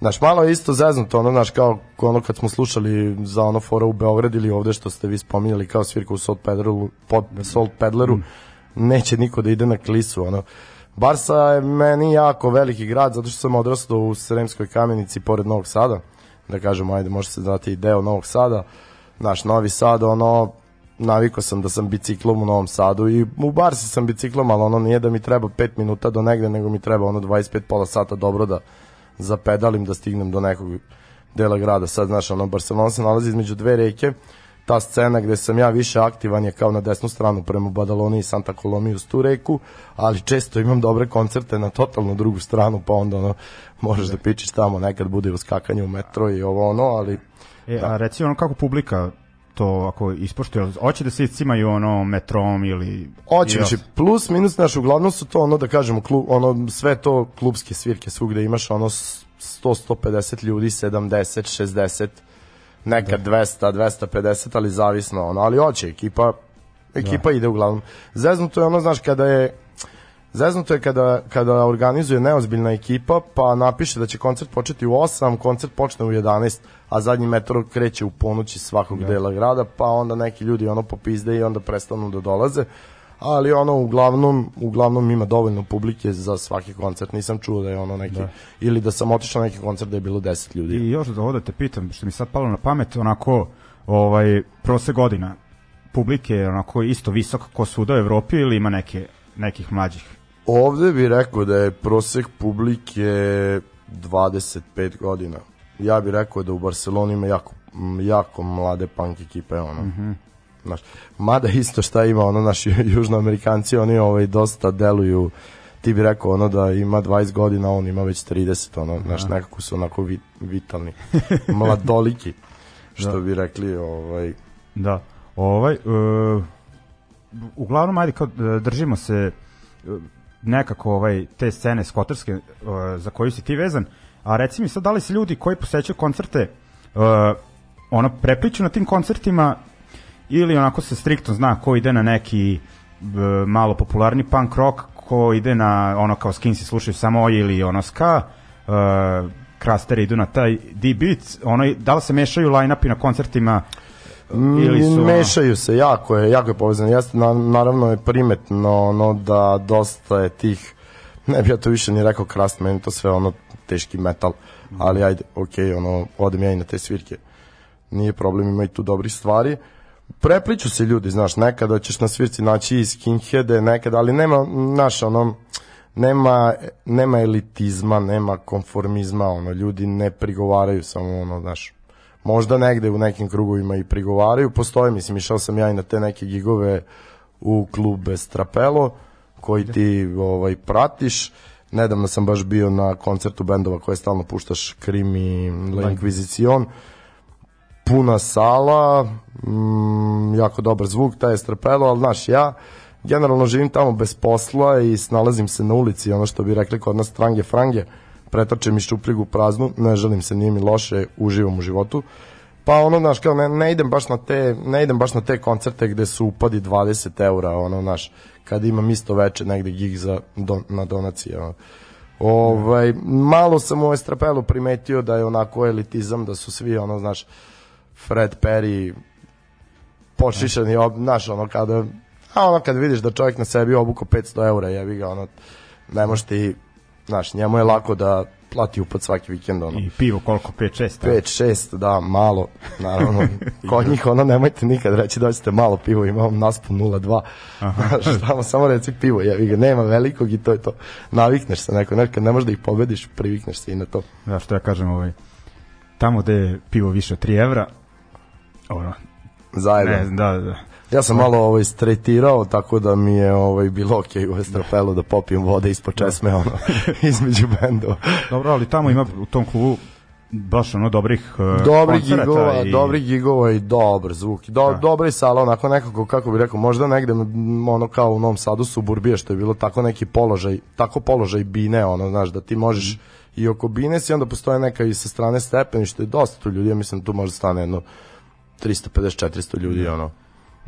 Speaker 5: Znaš, malo je isto zeznuto, ono, znaš, kao ono kad smo slušali za ono fora u Beograd ili ovde što ste vi spominjali kao svirka u Salt Pedleru, pod Salt Pedleru, mm. neće niko da ide na klisu, ono. Barsa je meni jako veliki grad, zato što sam odrastao u Sremskoj kamenici pored Novog Sada da kažemo, ajde, može se dati deo Novog Sada, naš Novi Sad, ono, navikao sam da sam biciklom u Novom Sadu i u Barsi sam biciklom, ali ono nije da mi treba 5 minuta do negde, nego mi treba ono 25 pola sata dobro da zapedalim da stignem do nekog dela grada. Sad, znaš, ono, Barcelona se nalazi između dve reke, ta scena gde sam ja više aktivan je kao na desnu stranu prema Badaloni i Santa Colomiju uz tu reku, ali često imam dobre koncerte na totalno drugu stranu, pa onda ono, možeš da pičiš tamo, nekad bude uskakanje u metro i ovo ono, ali...
Speaker 4: E, da. a reci ono kako publika to ako ispoštuje, hoće da se cimaju ono metrom ili...
Speaker 5: Hoće, znači plus minus, naš, uglavnom su to ono da kažemo, klub, ono, sve to klubske svirke svugde imaš ono 100-150 ljudi, 70, 60, nekad da. 200, 250, ali zavisno ono, ali hoće ekipa ekipa da. ide uglavnom. Zeznuto je ono, znaš, kada je Zeznuto je kada, kada organizuje neozbiljna ekipa, pa napiše da će koncert početi u 8, koncert počne u 11, a zadnji metro kreće u ponoći svakog ja. Da. dela grada, pa onda neki ljudi ono popizde i onda prestanu da dolaze ali ono uglavnom uglavnom ima dovoljno publike za svaki koncert. Nisam čuo da je ono neki da. ili da sam otišao na neki koncert da je bilo 10 ljudi.
Speaker 4: I još da ovde te pitam, što mi sad palo na pamet, onako ovaj prose godina publike je onako isto visok ko svuda u Evropi ili ima neke nekih mlađih?
Speaker 5: Ovde bih rekao da je prosek publike 25 godina. Ja bih rekao da u Barceloni ima jako, jako mlade punk ekipe, ono. Mm -hmm Znaš, mada isto šta ima ono naši (laughs) južnoamerikanci, oni ovaj dosta deluju. Ti bi rekao ono da ima 20 godina, on ima već 30, ono, znaš, nekako su onako vit, vitalni, mladoliki, (laughs) što da. bi rekli, ovaj...
Speaker 4: Da, ovaj, uh, uglavnom, ajde, kao, e, držimo se uh, nekako ovaj, te scene skotarske uh, za koju si ti vezan, a reci mi sad, da li se ljudi koji posećaju koncerte uh, ono, prepliču na tim koncertima ili onako se striktno zna ko ide na neki e, malo popularni punk rock, ko ide na ono kao skinsi slušaju samo ili ono ska, uh, krasteri idu na taj D-beat, ono, da li se mešaju line-upi na koncertima
Speaker 5: ili su mešaju se jako je jako je povezano. Jeste na, naravno je primetno ono da dosta je tih ne bih ja to više ni rekao krast meni to sve ono teški metal ali ajde ok ono odem ja i na te svirke. Nije problem ima i tu dobrih stvari. Prepliču se ljudi, znaš, nekada ćeš na svirci naći i skinheade, nekada, ali nema, znaš, ono, nema, nema elitizma, nema konformizma, ono, ljudi ne prigovaraju samo, ono, znaš, možda negde u nekim krugovima i prigovaraju, postoje, mislim, išao sam ja i na te neke gigove u klub Strapelo, koji ti ovaj, pratiš, nedavno sam baš bio na koncertu bendova koje stalno puštaš Krim i La Inquisition, puna sala, mm, jako dobar zvuk, taj je strapelo, ali znaš, ja generalno živim tamo bez posla i snalazim se na ulici, ono što bi rekli kod nas trange frange, pretačem i šupljigu praznu, ne želim se, nije mi loše, uživam u životu. Pa ono, znaš, kao ne, ne idem baš na te, ne idem baš na te koncerte gde su upadi 20 eura, ono, znaš, kad imam isto veče negde gig za, don, na donacije. Ovaj, malo sam u ovaj strapelu primetio da je onako elitizam, da su svi, ono, znaš, Fred Perry pošišani, ob, znaš, ono kada a ono kad vidiš da čovjek na sebi obuko 500 eura, jebi ga, ono, ne možeš ti, znaš, njemu je lako da plati upad svaki vikend, ono.
Speaker 4: I pivo koliko, 5-6?
Speaker 5: 5, 6, da, malo, naravno. (laughs) Kod njih ono nemojte nikad reći da ćete malo pivo, imam naspun 0,2. Znaš, (laughs) tamo samo reci pivo, jevi ga, nema velikog i to je to. Navikneš se neko, nekad ne možeš da ih pobediš, privikneš se i na to.
Speaker 4: Da, što ja kažem, ovaj, tamo gde je pivo više od 3 evra, ono,
Speaker 5: Zajedno.
Speaker 4: ne znam, da, da.
Speaker 5: Ja sam malo ovaj stretirao tako da mi je ovaj bilo okej u Estrapelu da popijem vode ispod česme ono (laughs) između bendova.
Speaker 4: Dobro, ali tamo ima u tom klubu baš ono dobrih uh,
Speaker 5: Dobri
Speaker 4: koncerata
Speaker 5: gigova,
Speaker 4: i...
Speaker 5: dobri gigova i dobar zvuk. Do,
Speaker 4: Da.
Speaker 5: Dobri sala, onako nekako, kako bi rekao, možda negde ono kao u Novom Sadu suburbije, što je bilo tako neki položaj, tako položaj bine, ono, znaš, da ti možeš i oko bine si, onda postoje neka i sa strane stepeništa i dosta tu ljudi, ja mislim tu može stane jedno 350-400 ljudi, ono.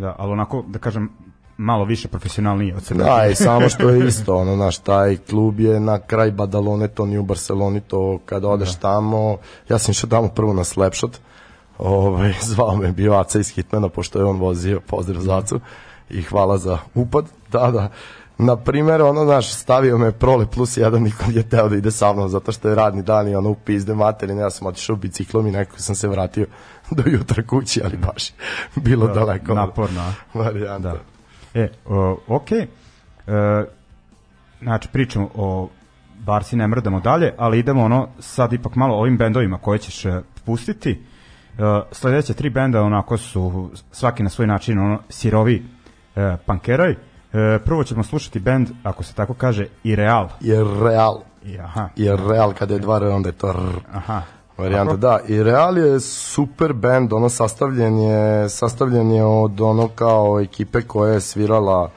Speaker 4: Da, ali onako, da kažem, malo više profesionalnije od sebe.
Speaker 5: Da, i samo što je (laughs) isto, ono, znaš, taj klub je na kraj Badalone, to nije u Barceloni, to kada odeš tamo, ja sam išao tamo prvo na Slapshot, ovaj, (laughs) zvao me bio Aca iz Hitmana, pošto je on vozio, pozdrav Zacu, i hvala za upad, da, da, na primer, ono, znaš, stavio me prole plus jedan, niko nije teo da ide sa mnom, zato što je radni dan i ono, u pizde materine, ja sam otišao biciklom i nekako sam se vratio (laughs) do jutra kući, ali baš bilo
Speaker 4: Da,
Speaker 5: daleko.
Speaker 4: naporno?
Speaker 5: Varijanta.
Speaker 4: Da. E, o, ok. E, znači, pričamo o Barsi, ne mrdamo dalje, ali idemo ono sad ipak malo ovim bendovima koje ćeš e, pustiti. E, sledeće tri benda onako su svaki na svoj način ono sirovi e, pankeroj. E, prvo ćemo slušati bend, ako se tako kaže, Ireal.
Speaker 5: Jer real,
Speaker 4: I, aha,
Speaker 5: jer Real kada je dva R onda je to R.
Speaker 4: aha.
Speaker 5: Varijanta, da. I Real je super band, ono sastavljen je, sastavljen je od ono kao ekipe koja je svirala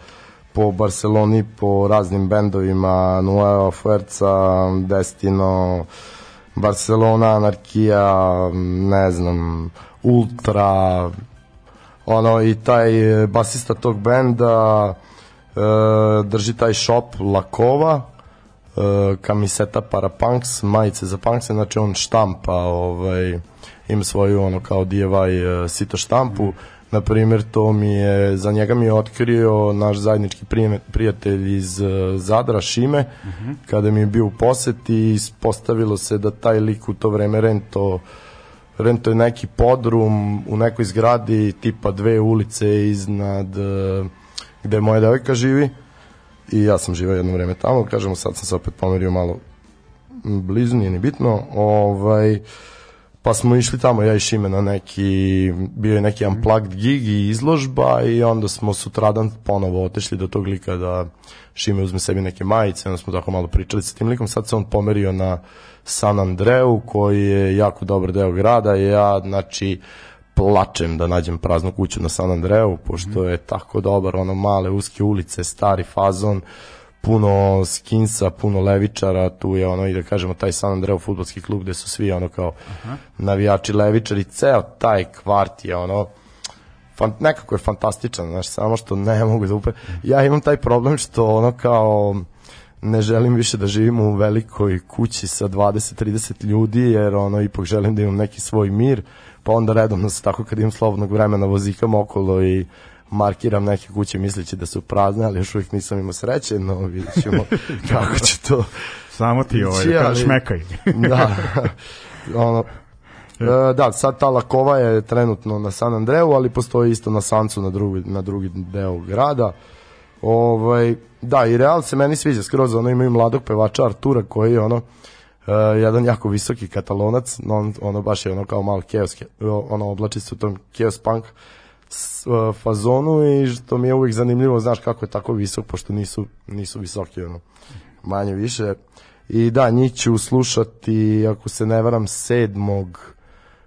Speaker 5: po Barceloni, po raznim bendovima, Nueva Fuerza, Destino, Barcelona, Anarkija, ne znam, Ultra, ono i taj basista tog benda e, drži taj shop Lakova kamiseta para punks majice za punkse znači on štampa ovaj ima svoju ono kao DIY e, sito štampu. Na primjer to mi je za njega mi je otkrio naš zajednički prijatelj iz e, Zadra Šime kada mi je bio u poseti ispostavilo se da taj lik u to vreme rento rento je neki podrum u nekoj zgradi tipa dve ulice iznad gde moja devojka živi i ja sam živao jedno vreme tamo, kažemo sad sam se opet pomerio malo blizu, nije ni bitno, ovaj, pa smo išli tamo, ja i Šime na neki, bio je neki unplugged gig i izložba i onda smo sutradan ponovo otešli do tog lika da Šime uzme sebi neke majice, onda smo tako malo pričali sa tim likom, sad se on pomerio na San Andreu koji je jako dobar deo grada i ja, znači, plačem da nađem praznu kuću na San Andreu, pošto je tako dobar, ono male uske ulice, stari fazon, puno skinsa, puno levičara, tu je ono i da kažemo taj San Andreo futbolski klub gde su svi ono kao navijači levičari, ceo taj kvart je ono fan, nekako je fantastičan, znaš, samo što ne (laughs) mogu da upre... Ja imam taj problem što ono kao ne želim više da živim u velikoj kući sa 20-30 ljudi, jer ono, ipak želim da imam neki svoj mir, pa onda redovno se tako kad imam slobodnog vremena vozikam okolo i markiram neke kuće misleći da su prazne, ali još uvijek nisam imao sreće, no vidjet ćemo (laughs) kako će to
Speaker 4: Samo ti ovaj,
Speaker 5: Ići,
Speaker 4: da
Speaker 5: ali-
Speaker 4: kažeš šmekaj. (laughs)
Speaker 5: da. ono, (laughs) e, da, sad ta Lakova je trenutno na San Andreu, ali postoji isto na Sancu na drugi, na drugi deo grada. Ovaj, da, i Real se meni sviđa skroz, ono imaju mladog pevača Artura koji je ono e, jedan jako visoki katalonac, no, on, ono baš je ono kao malo keos, ono oblači se u tom keos punk s- e, fazonu i što mi je uvijek zanimljivo, znaš kako je tako visok, pošto nisu, nisu visoki, ono, manje više. I da, njih ću slušati, ako se ne varam, 7.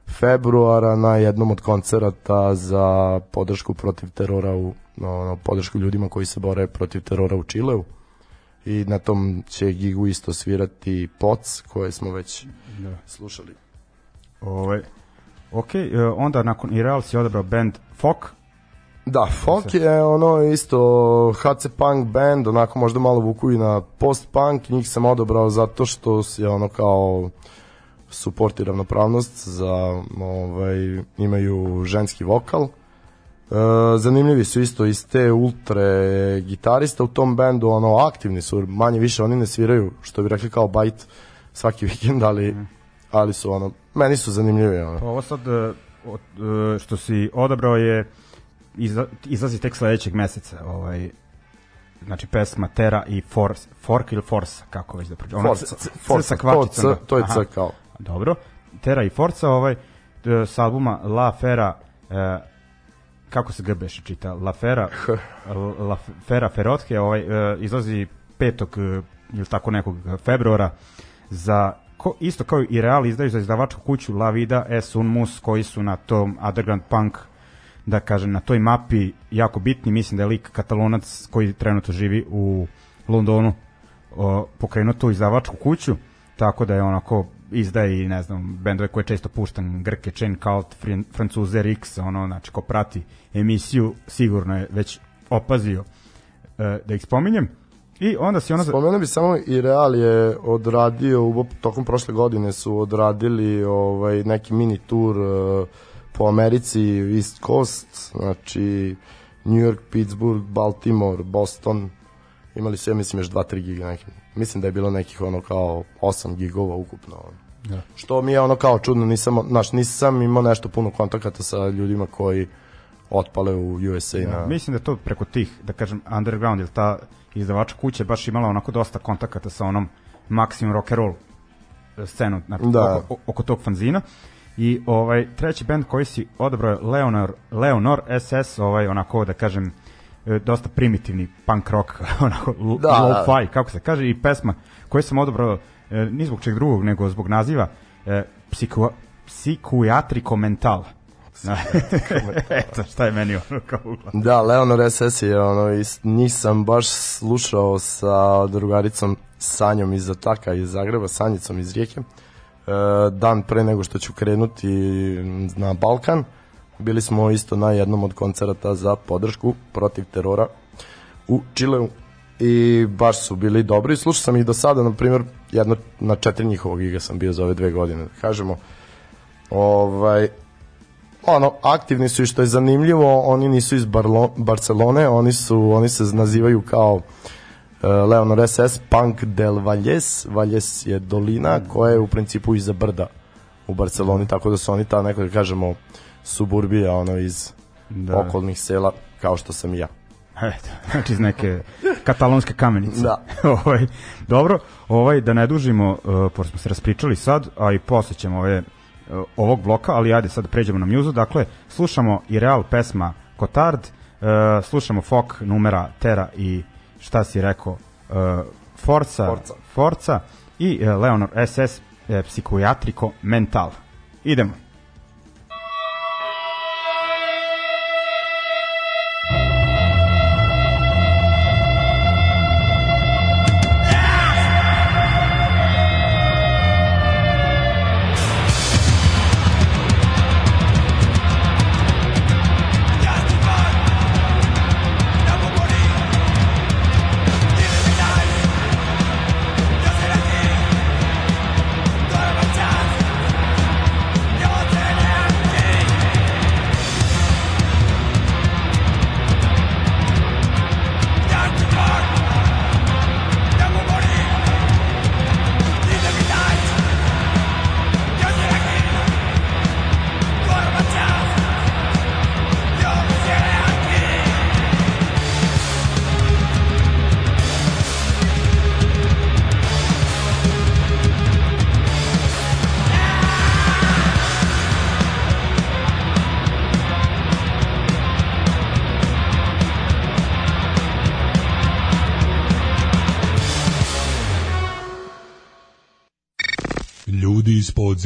Speaker 5: februara na jednom od koncerata za podršku protiv terora u ono, podršku ljudima koji se bore protiv terora u Čileu i na tom će gigu isto svirati Poc koje smo već
Speaker 4: Da.
Speaker 5: slušali.
Speaker 4: Ovaj, ok, e, onda nakon Ireal si odabrao band Fok.
Speaker 5: Da, folk je ono isto HC Punk band, onako možda malo vuku i na post-punk, njih sam odabrao zato što je ono kao suport i ravnopravnost za ovaj, imaju ženski vokal. E, zanimljivi su isto iz te ultre gitarista u tom bendu, ono aktivni su, manje više oni ne sviraju, što bi rekli kao bajt svaki (laughs) vikend, ali, ali su ono, meni su zanimljivi. Ono.
Speaker 4: Pa ovo sad e, e, što si odabrao je izlazi tek sledećeg meseca ovaj znači pesma Terra i Force, Fork ili Force, kako već da prođe. C- C
Speaker 5: Forza,
Speaker 4: sa kvačicom.
Speaker 5: to
Speaker 4: da.
Speaker 5: C- to je. C kao.
Speaker 4: Dobro. Terra i Forza, ovaj, s albuma La Fera, e, kako se grbeše čita? La Fera, La Fera Ferotke, ovaj, e, izlazi 5. e, ili tako nekog februara za ko, isto kao i Real izdaju za izdavačku kuću La Vida Es Un Mus koji su na tom underground punk da kažem na toj mapi jako bitni mislim da je lik katalonac koji trenutno živi u Londonu pokrenuo tu izdavačku kuću tako da je onako izdaje i ne znam bendove koje često puštam Grke, Chain Cult, Fran- Francuze Rix ono znači ko prati emisiju sigurno je već opazio e, da ih spominjem. I onda si ono za...
Speaker 5: Spomenuo bi samo i Real je odradio, u, tokom prošle godine su odradili ovaj, neki mini tur uh, po Americi, East Coast, znači New York, Pittsburgh, Baltimore, Boston, imali su, ja mislim, još 2-3 giga neki. Mislim da je bilo nekih ono kao 8 gigova ukupno. Ono.
Speaker 4: Da.
Speaker 5: Što mi je ono kao čudno, nisam, znaš, nisam imao nešto puno kontakata sa ljudima koji otpale u USA na...
Speaker 4: Mislim da to preko tih, da kažem, underground, jer ta izdavača kuća baš imala onako dosta kontakata sa onom Maximum Rock and Roll scenu znači,
Speaker 5: Da.
Speaker 4: oko, oko tog fanzina. I ovaj treći bend koji si odabrao je Leonor, Leonor SS, ovaj onako da kažem e, dosta primitivni punk rock, (laughs) onako l-
Speaker 5: Da,
Speaker 4: low-fi, kako se kaže, i pesma koju sam odabrao e, ni zbog čeg drugog, nego zbog naziva e, psiku, Psihiatrico Mental. (laughs) Eto, šta je meni ono kao ugla.
Speaker 5: Da, Leonor SS je ono, is, njih sam baš slušao sa drugaricom Sanjom iz Ataka iz Zagreba, Sanjicom iz Rijeke. E, dan pre nego što ću krenuti na Balkan, bili smo isto na jednom od koncerata za podršku protiv terora u Čileu i baš su bili dobri. Slušao sam ih do sada, na primjer, jedno na četiri njihovog giga sam bio za ove dve godine, kažemo. Ovaj, ono, aktivni su i što je zanimljivo, oni nisu iz Barlo, Barcelone, oni su, oni se nazivaju kao uh, Leonor SS Punk del Valles, Valles je dolina koja je u principu iza brda u Barceloni, tako da su oni ta neko kažemo suburbija ono iz
Speaker 4: Da.
Speaker 5: okolnih sela kao što sam ja.
Speaker 4: Eto, (laughs) znači iz neke katalonske kamenice.
Speaker 5: Da. (laughs)
Speaker 4: ovaj, dobro, ovaj, da ne dužimo, uh, pošto smo se raspričali sad, a i posle ćemo ove, uh, ovog bloka, ali ajde sad pređemo na mjuzu. Dakle, slušamo i real pesma Kotard, uh, slušamo Fok numera Tera i šta si rekao, uh, Forca,
Speaker 5: Forza.
Speaker 4: Forca i uh, Leonor SS uh, Psihiatrico Mental. Idemo.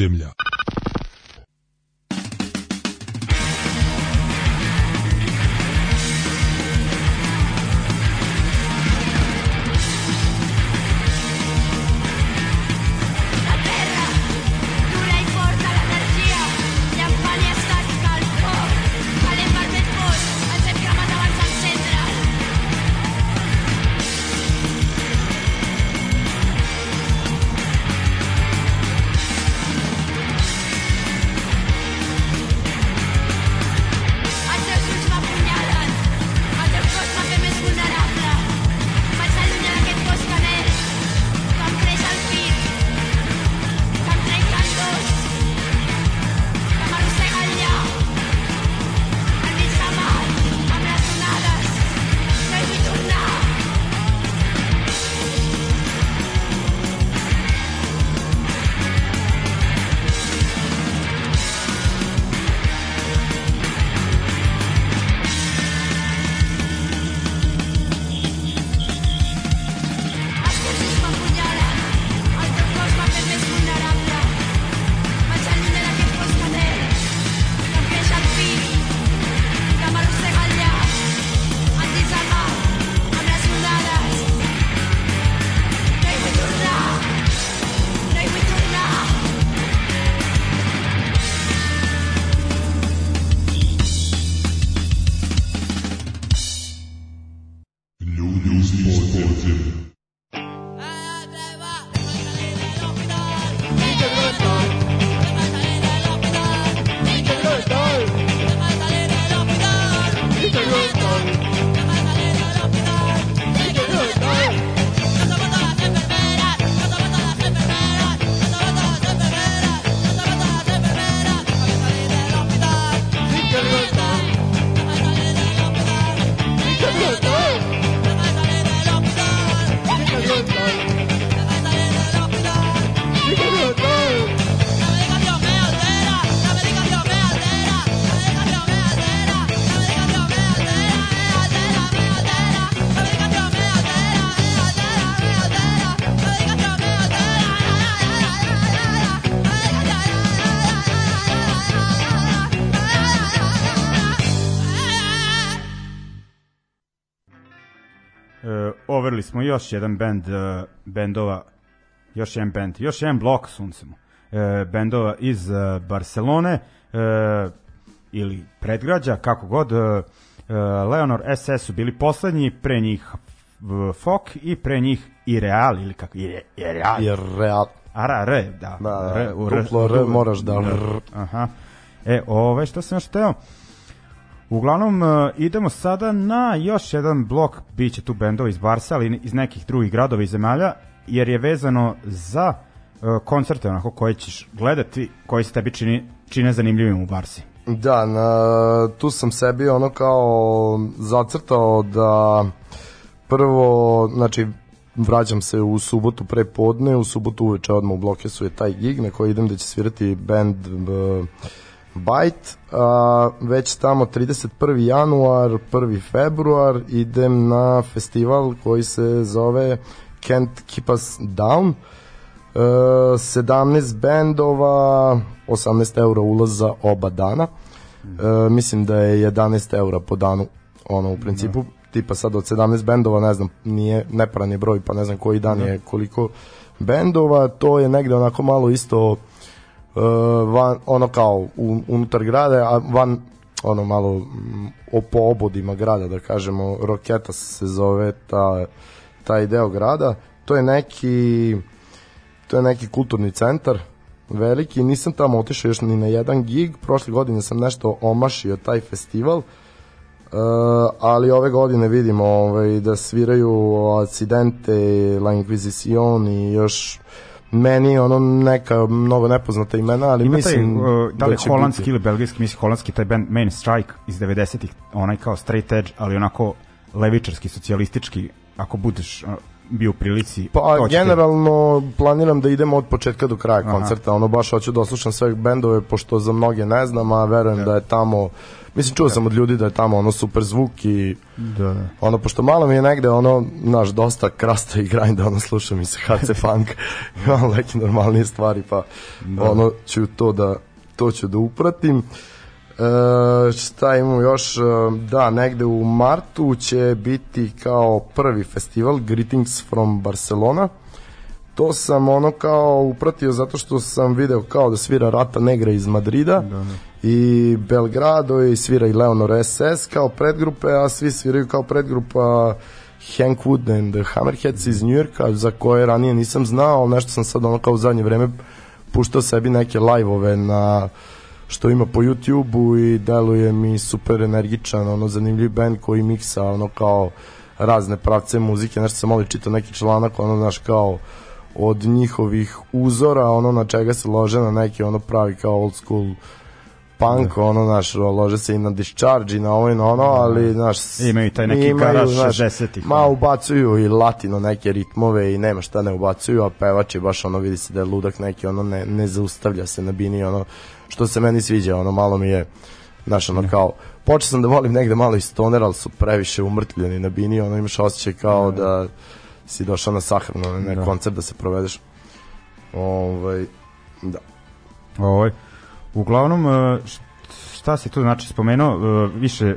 Speaker 6: Iz
Speaker 4: Overli smo još jedan band e, bendova, još jedan band, još jedan blok suncemo, e, bendova iz e, Barcelone e, ili predgrađa, kako god, e, e, Leonor SS su bili poslednji, pre njih Fok i pre njih Ireal ili kako, Ire, Ireal,
Speaker 5: Jer real,
Speaker 4: Ara, R, da.
Speaker 5: Da, da,
Speaker 4: R, u
Speaker 5: duplo R moraš da-
Speaker 4: R, Aha. E, ove, što sam još teo? Uglavnom, e, idemo sada na još jedan blok, bit će tu bendova iz Barsa, ali iz nekih drugih gradova i zemalja, jer je vezano za e, koncerte onako koje ćeš gledati, koji se tebi čini, čine zanimljivim u Barsi.
Speaker 5: Da, na, tu sam sebi ono kao zacrtao da prvo, znači vraćam se u subotu pre podne, u subotu uveče odmah u Blokesu je taj gig na koji idem da će svirati band uh, Bite, a već tamo 31. januar, 1. februar idem na festival koji se zove Can't Keep Us Down. E, 17 bendova, 18 eura ulaz za oba dana. E, mislim da je 11 eura po danu, ono u principu, tipa sad od 17 bendova, ne znam, nije neparan je broj, pa ne znam koji dan je koliko bendova, to je negde onako malo isto van, ono kao unutar grada, a van ono malo mm, po obodima grada, da kažemo, Roketa se zove ta, taj deo grada. To je neki to je neki kulturni centar veliki, nisam tamo otišao još ni na jedan gig, prošle godine sam nešto omašio taj festival, uh, ali ove godine vidimo ovaj, da sviraju Accidente, La Inquisition i još meni ono neka mnogo nepoznata imena, ali
Speaker 4: Ima
Speaker 5: mislim
Speaker 4: taj, uh, da li je
Speaker 5: će
Speaker 4: holandski
Speaker 5: biti.
Speaker 4: ili belgijski, mislim holandski, taj band Main Strike iz 90-ih, onaj kao straight edge, ali onako levičarski, socijalistički, ako budeš uh, bio u prilici.
Speaker 5: Pa
Speaker 4: to će te-
Speaker 5: generalno planiram da idem od početka do kraja koncerta, ono baš hoću da oslušam sve bendove pošto za mnoge ne znam, a verujem da, je tamo mislim čuo sam od ljudi da je tamo ono super zvuk i
Speaker 4: Da, da.
Speaker 5: ono pošto malo mi je negde ono naš dosta krasta i grinda ono slušam i se HC (laughs) Funk (laughs) imam neke normalnije stvari pa ono ću to da to ću da upratim E, šta imamo još? E, Da, negde u martu će biti kao prvi festival Greetings from Barcelona. To sam ono kao upratio zato što sam video kao da svira Rata Negra iz Madrida da, da. I Belgrado i svira i Leonor SS kao predgrupe, a svi sviraju kao predgrupa Hank Wood and the Hammerheads iz Njujorka, za koje ranije nisam znao, ali nešto sam sad ono kao u zadnje vreme puštao sebi neke live-ove na što ima po YouTube-u i deluje mi super energičan, ono zanimljiv band koji miksa ono kao razne pravce muzike, nešto sam malo čitao neki članak, ono znaš kao od njihovih uzora, ono na čega se lože na neki ono pravi kao old school punk, ono naš lože se i na discharge i na ovo i na ono, ali znaš
Speaker 4: Imaju taj neki
Speaker 5: imaju,
Speaker 4: garaž
Speaker 5: znaš,
Speaker 4: 60-ih,
Speaker 5: Ma ubacuju i latino neke ritmove i nema šta ne ubacuju, a pevač je baš ono vidi se da je ludak neki, ono ne, ne zaustavlja se na bini, ono što se meni sviđa, ono malo mi je znaš, ono kao, počeo sam da volim negde malo i stoner, ali su previše umrtljeni na bini, ono imaš osjećaj kao da. si došao na sahranu, na ne, koncert da se provedeš. Ovaj, da.
Speaker 4: Ovaj, uglavnom, e, šta si tu znači spomenuo, e, više e,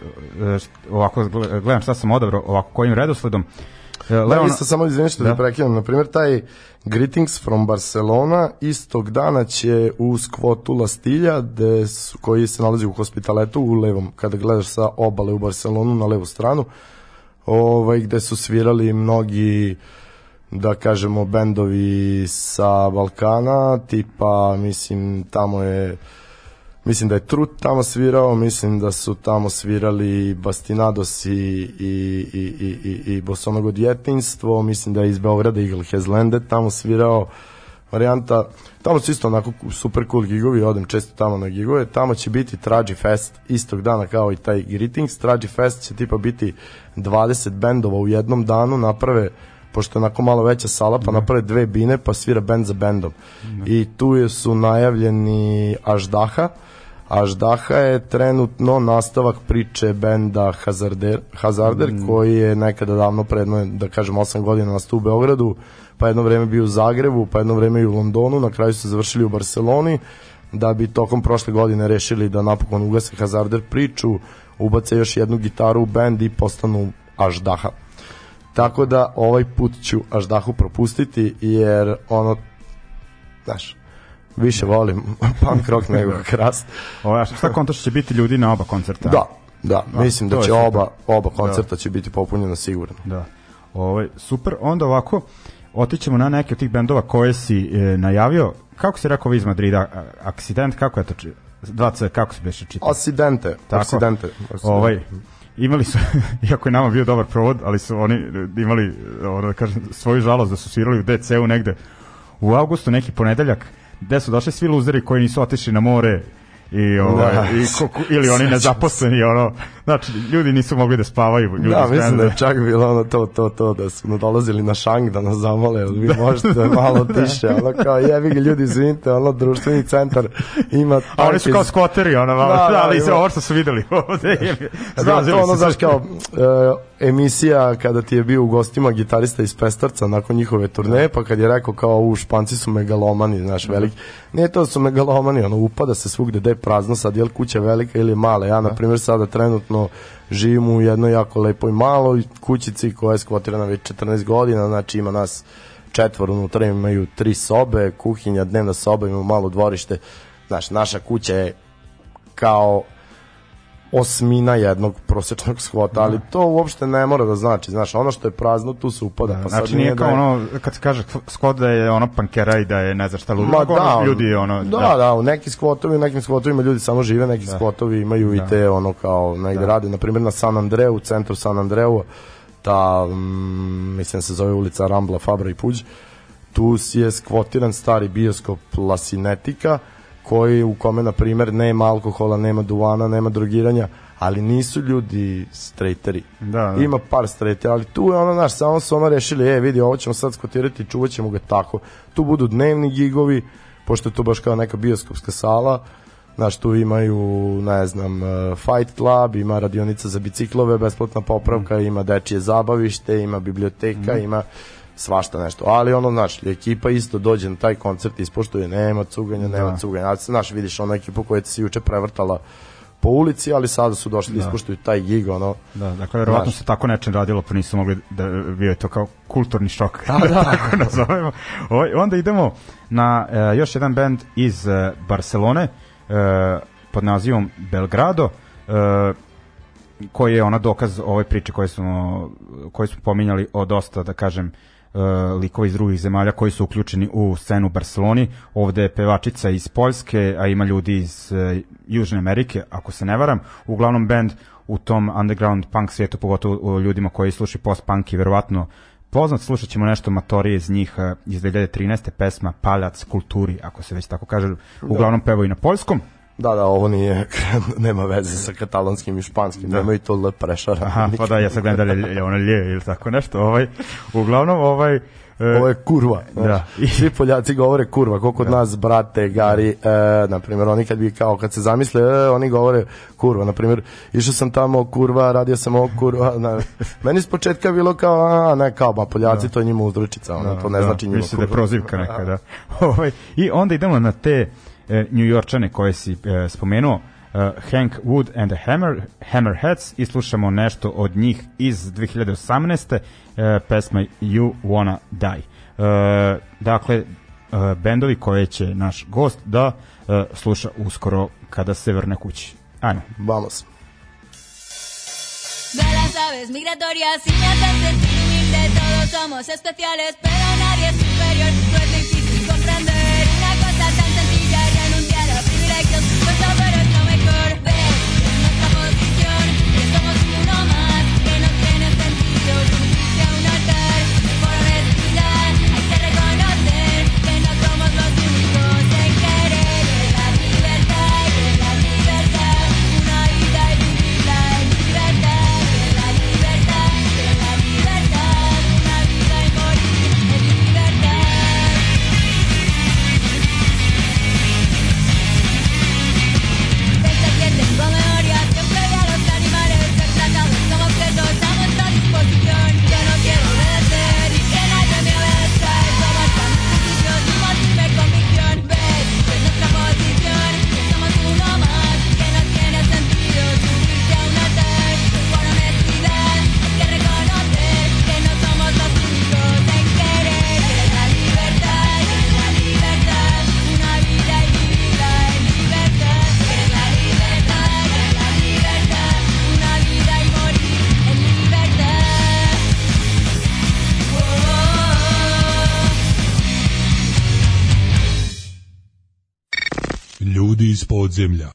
Speaker 4: ovako gle- gledam šta sam odabrao, ovako kojim redosledom. E,
Speaker 5: Da,
Speaker 4: Leon,
Speaker 5: isto samo izvini što da.
Speaker 4: Da.
Speaker 5: prekidam. Na primjer, taj Greetings from Barcelona istog dana će u skvotu La Stilja, gde su, koji se nalazi u hospitaletu u levom, kada gledaš sa obale u Barcelonu na levu stranu, ovaj, gde su svirali mnogi da kažemo bendovi sa Balkana, tipa mislim tamo je mislim da je Trut tamo svirao, mislim da su tamo svirali Bastinados i, i, i, i, i, i Bosonogo djetinstvo, mislim da je iz Beograda Eagle Hezlende tamo svirao. Varijanta, tamo su isto onako super cool gigovi, odem često tamo na gigove, tamo će biti Traži Fest istog dana kao i taj Greetings, Traži Fest će tipa biti 20 bendova u jednom danu, naprave pošto je onako malo veća sala, pa naprave dve bine, pa svira bend za bendom. I tu je, su najavljeni Aždaha, Aždaha je trenutno nastavak priče benda Hazarder, Hazarder mm. koji je nekada davno predno, da kažem, 8 godina nastao u Beogradu, pa jedno vreme bio u Zagrebu, pa jedno vreme i u Londonu, na kraju su završili u Barceloni, da bi tokom prošle godine rešili da napokon ugase Hazarder priču, ubace još jednu gitaru u bend i postanu Aždaha. Tako da ovaj put ću Aždahu propustiti jer ono, znaš, više volim (laughs) punk rock nego krast.
Speaker 4: Ovo, a šta konta što će biti ljudi na oba koncerta?
Speaker 5: Da, da, mislim
Speaker 4: to
Speaker 5: da će oba, oba koncerta će biti popunjena sigurno.
Speaker 4: Da. Ovaj super. Onda ovako otićemo na neke od tih bendova koje si e, najavio. Kako si rekao iz Madrida? A- Accident, kako je to? či- Dva C, kako se beše čitao?
Speaker 5: Occidente,
Speaker 4: Tako.
Speaker 5: Occidente.
Speaker 4: Ovaj, imali su, (laughs) iako je nama bio dobar provod, ali su oni imali, ono da kažem, svoju žalost da su svirali u DC-u negde u avgustu, neki ponedeljak, gde su došli svi luzeri koji nisu otišli na more i ovaj
Speaker 5: Da.
Speaker 4: i ko, ko- ili oni (laughs) nezaposleni ono znači ljudi nisu mogli da spavaju ljudi
Speaker 5: Da, mislim da je čak bilo ono to, to, to, da su nadolazili na šang da nas zamole, vi možete (laughs) malo tiše, ono kao jevi ga ljudi, izvinite, ono društveni centar ima
Speaker 4: a oni su kao skvoteri ono malo,
Speaker 5: Da,
Speaker 4: da,
Speaker 5: da,
Speaker 4: ali
Speaker 5: ima-
Speaker 4: ovo što su videli (laughs) ovde
Speaker 5: Da,
Speaker 4: zgazili
Speaker 5: to ono, znaš, kao e, emisija kada ti je bio u gostima gitarista iz Pestarca nakon njihove turneje, pa kad je rekao kao u Španci su megalomani, znaš, veliki. Nije to da su megalomani, ono, upada se svugde da je prazno, sad je li kuća velika ili mala. Ja, na primjer, sada trenutno živim u jednoj jako lepoj maloj kućici koja je skvotirana već 14 godina, znači ima nas četvor unutra, imaju tri sobe, kuhinja, dnevna soba, imamo malo dvorište. Znaš, naša kuća je kao osmina jednog prosečnog skvota, ali to uopšte ne mora da znači, znaš, ono što je prazno tu se upada, pa sad
Speaker 4: znači nije kao
Speaker 5: da je-
Speaker 4: ono kad se kaže skvot da je ono pankera i da je ne znam šta ludo
Speaker 5: Ma da,
Speaker 4: ono, ljudi ono
Speaker 5: da, da, u nekim skvotovi, u nekim skvotovima ljudi samo žive, neki skvotovi imaju i te ono kao negde rade, na primjer na San Andreu, u centru San Andreu, ta, mm, mislim se zove ulica Rambla, Fabra i Puđ, tu je skvotiran stari bioskop La Cinetica, koji u kome, na primjer, nema alkohola, nema duvana, nema drogiranja, ali nisu ljudi strejteri.
Speaker 4: Da, da.
Speaker 5: Ima par strejtera, ali tu je ono, znaš, samo su ono rešili, e, vidi, ovo ćemo sad skvotirati, čuvat ćemo ga tako. Tu budu dnevni gigovi, pošto je to baš kao neka bioskopska sala, Znaš, tu imaju, ne znam, eh, Fight Club, ima radionica za biciklove, besplatna popravka, ima dečije zabavište, ima biblioteka, ima svašta nešto. Ali ono, znaš, ekipa isto dođe na taj koncert, ispoštuje, nema cuganja, nema
Speaker 4: Da.
Speaker 5: cuganja. Ali, znaš, vidiš ono ekipu koja se juče prevrtala po ulici, ali sada su došli da ispoštuju taj gig, ono,
Speaker 4: Da, dakle, verovatno se tako nečem radilo, pa nisu mogli da bio je to kao kulturni šok, da, da. (laughs) tako nazovemo. Ovaj, onda idemo na e, još jedan band iz e, Barcelone e, pod nazivom Belgrado, e, koji je ona dokaz ove priče koje smo, koje smo pominjali o dosta, da kažem, likova iz drugih zemalja koji su uključeni u scenu u Barceloni. Ovde je pevačica iz Poljske, a ima ljudi iz e, Južne Amerike, ako se ne varam. Uglavnom band u tom underground punk svijetu, pogotovo u ljudima koji slušaju post-punk i verovatno poznat, slušat ćemo nešto matorije iz njih e, iz 2013. pesma Paljac kulturi, ako se već tako kaže, uglavnom pevaju na poljskom.
Speaker 5: Da, da, ovo nije, (laughs) nema veze sa katalonskim i španskim, da. nema i to L prešara.
Speaker 4: Aha, pa da, ja sad gledam da li je ono lje ili tako nešto. Ovaj, uglavnom, ovaj... e,
Speaker 5: Ovo je kurva.
Speaker 4: Da.
Speaker 5: Da. I svi Poljaci govore kurva, koliko kod nas brate, gari, e, na primjer, oni kad bi kao kad se zamisle, e, oni govore kurva, na primjer, išao sam tamo kurva, radio sam ovo kurva, na, meni s početka bilo kao, a, ne kao, ba Poljaci, to je njima uzručica, ono, to ne znači njima
Speaker 4: Mislim da je
Speaker 5: kurva.
Speaker 4: prozivka neka, da. (laughs) Ovaj, I onda idemo na te e, New Yorkčane koje si e, spomenuo, e, Hank Wood and the Hammer, Hammerheads i slušamo nešto od njih iz 2018. E, pesma You Wanna Die. E, dakle, e, bendovi koje će naš gost da e, sluša uskoro kada se vrne kući. Ajmo.
Speaker 5: Vamos.
Speaker 7: Velas las aves migratorias y me hacen sentir humilde. Todos somos especiales, pero nadie es superior. No
Speaker 6: podzemlja.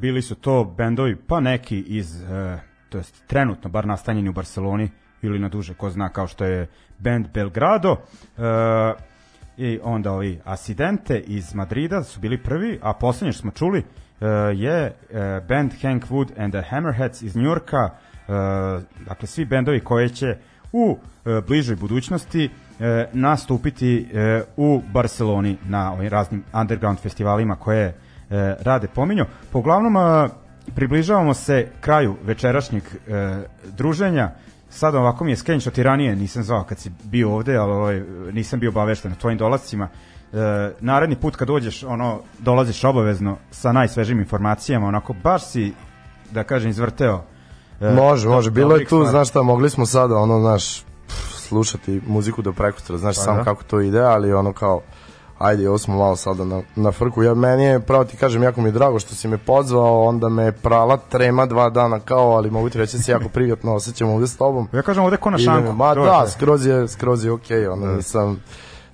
Speaker 4: Bili su to bendovi, pa neki iz, e, to jest trenutno, bar nastanjeni u Barceloni, ili na duže, ko zna, kao što je band Belgrado, e, i onda ovi Asidente iz Madrida su bili prvi, a poslednje što smo čuli e, je e, band Hank Wood and the Hammerheads iz Njurka, e, dakle svi bendovi koji će u e, bližoj budućnosti e, nastupiti e, u Barceloni na ovim raznim underground festivalima koje e, rade pominju. Po uglavnom e, približavamo se kraju večerašnjeg e, druženja. Sad ovako mi je skenj što ti ranije nisam zvao kad si bio ovde, ali ovaj, nisam bio obavešten o tvojim dolazcima. E, naredni put kad dođeš, ono, dolaziš obavezno sa najsvežim informacijama, onako baš si, da kažem, izvrteo. e,
Speaker 5: Može,
Speaker 4: do-
Speaker 5: može. Bilo je tu, znaš šta, mogli smo sada, ono, znaš, pff, slušati muziku do prekosutra, znaš
Speaker 4: Pa
Speaker 5: sam
Speaker 4: da.
Speaker 5: kako to ide, ali ono kao, ajde, ovo smo malo sada na, na frku. Ja, meni je, pravo ti kažem, jako mi je drago što si me pozvao, onda me je prala trema dva dana kao, ali mogu ti reći da se jako privatno osjećam ovde s tobom.
Speaker 4: Ja kažem ovde ko na šanku.
Speaker 5: Ma da, skroz je, skroz je okej, ono, nisam,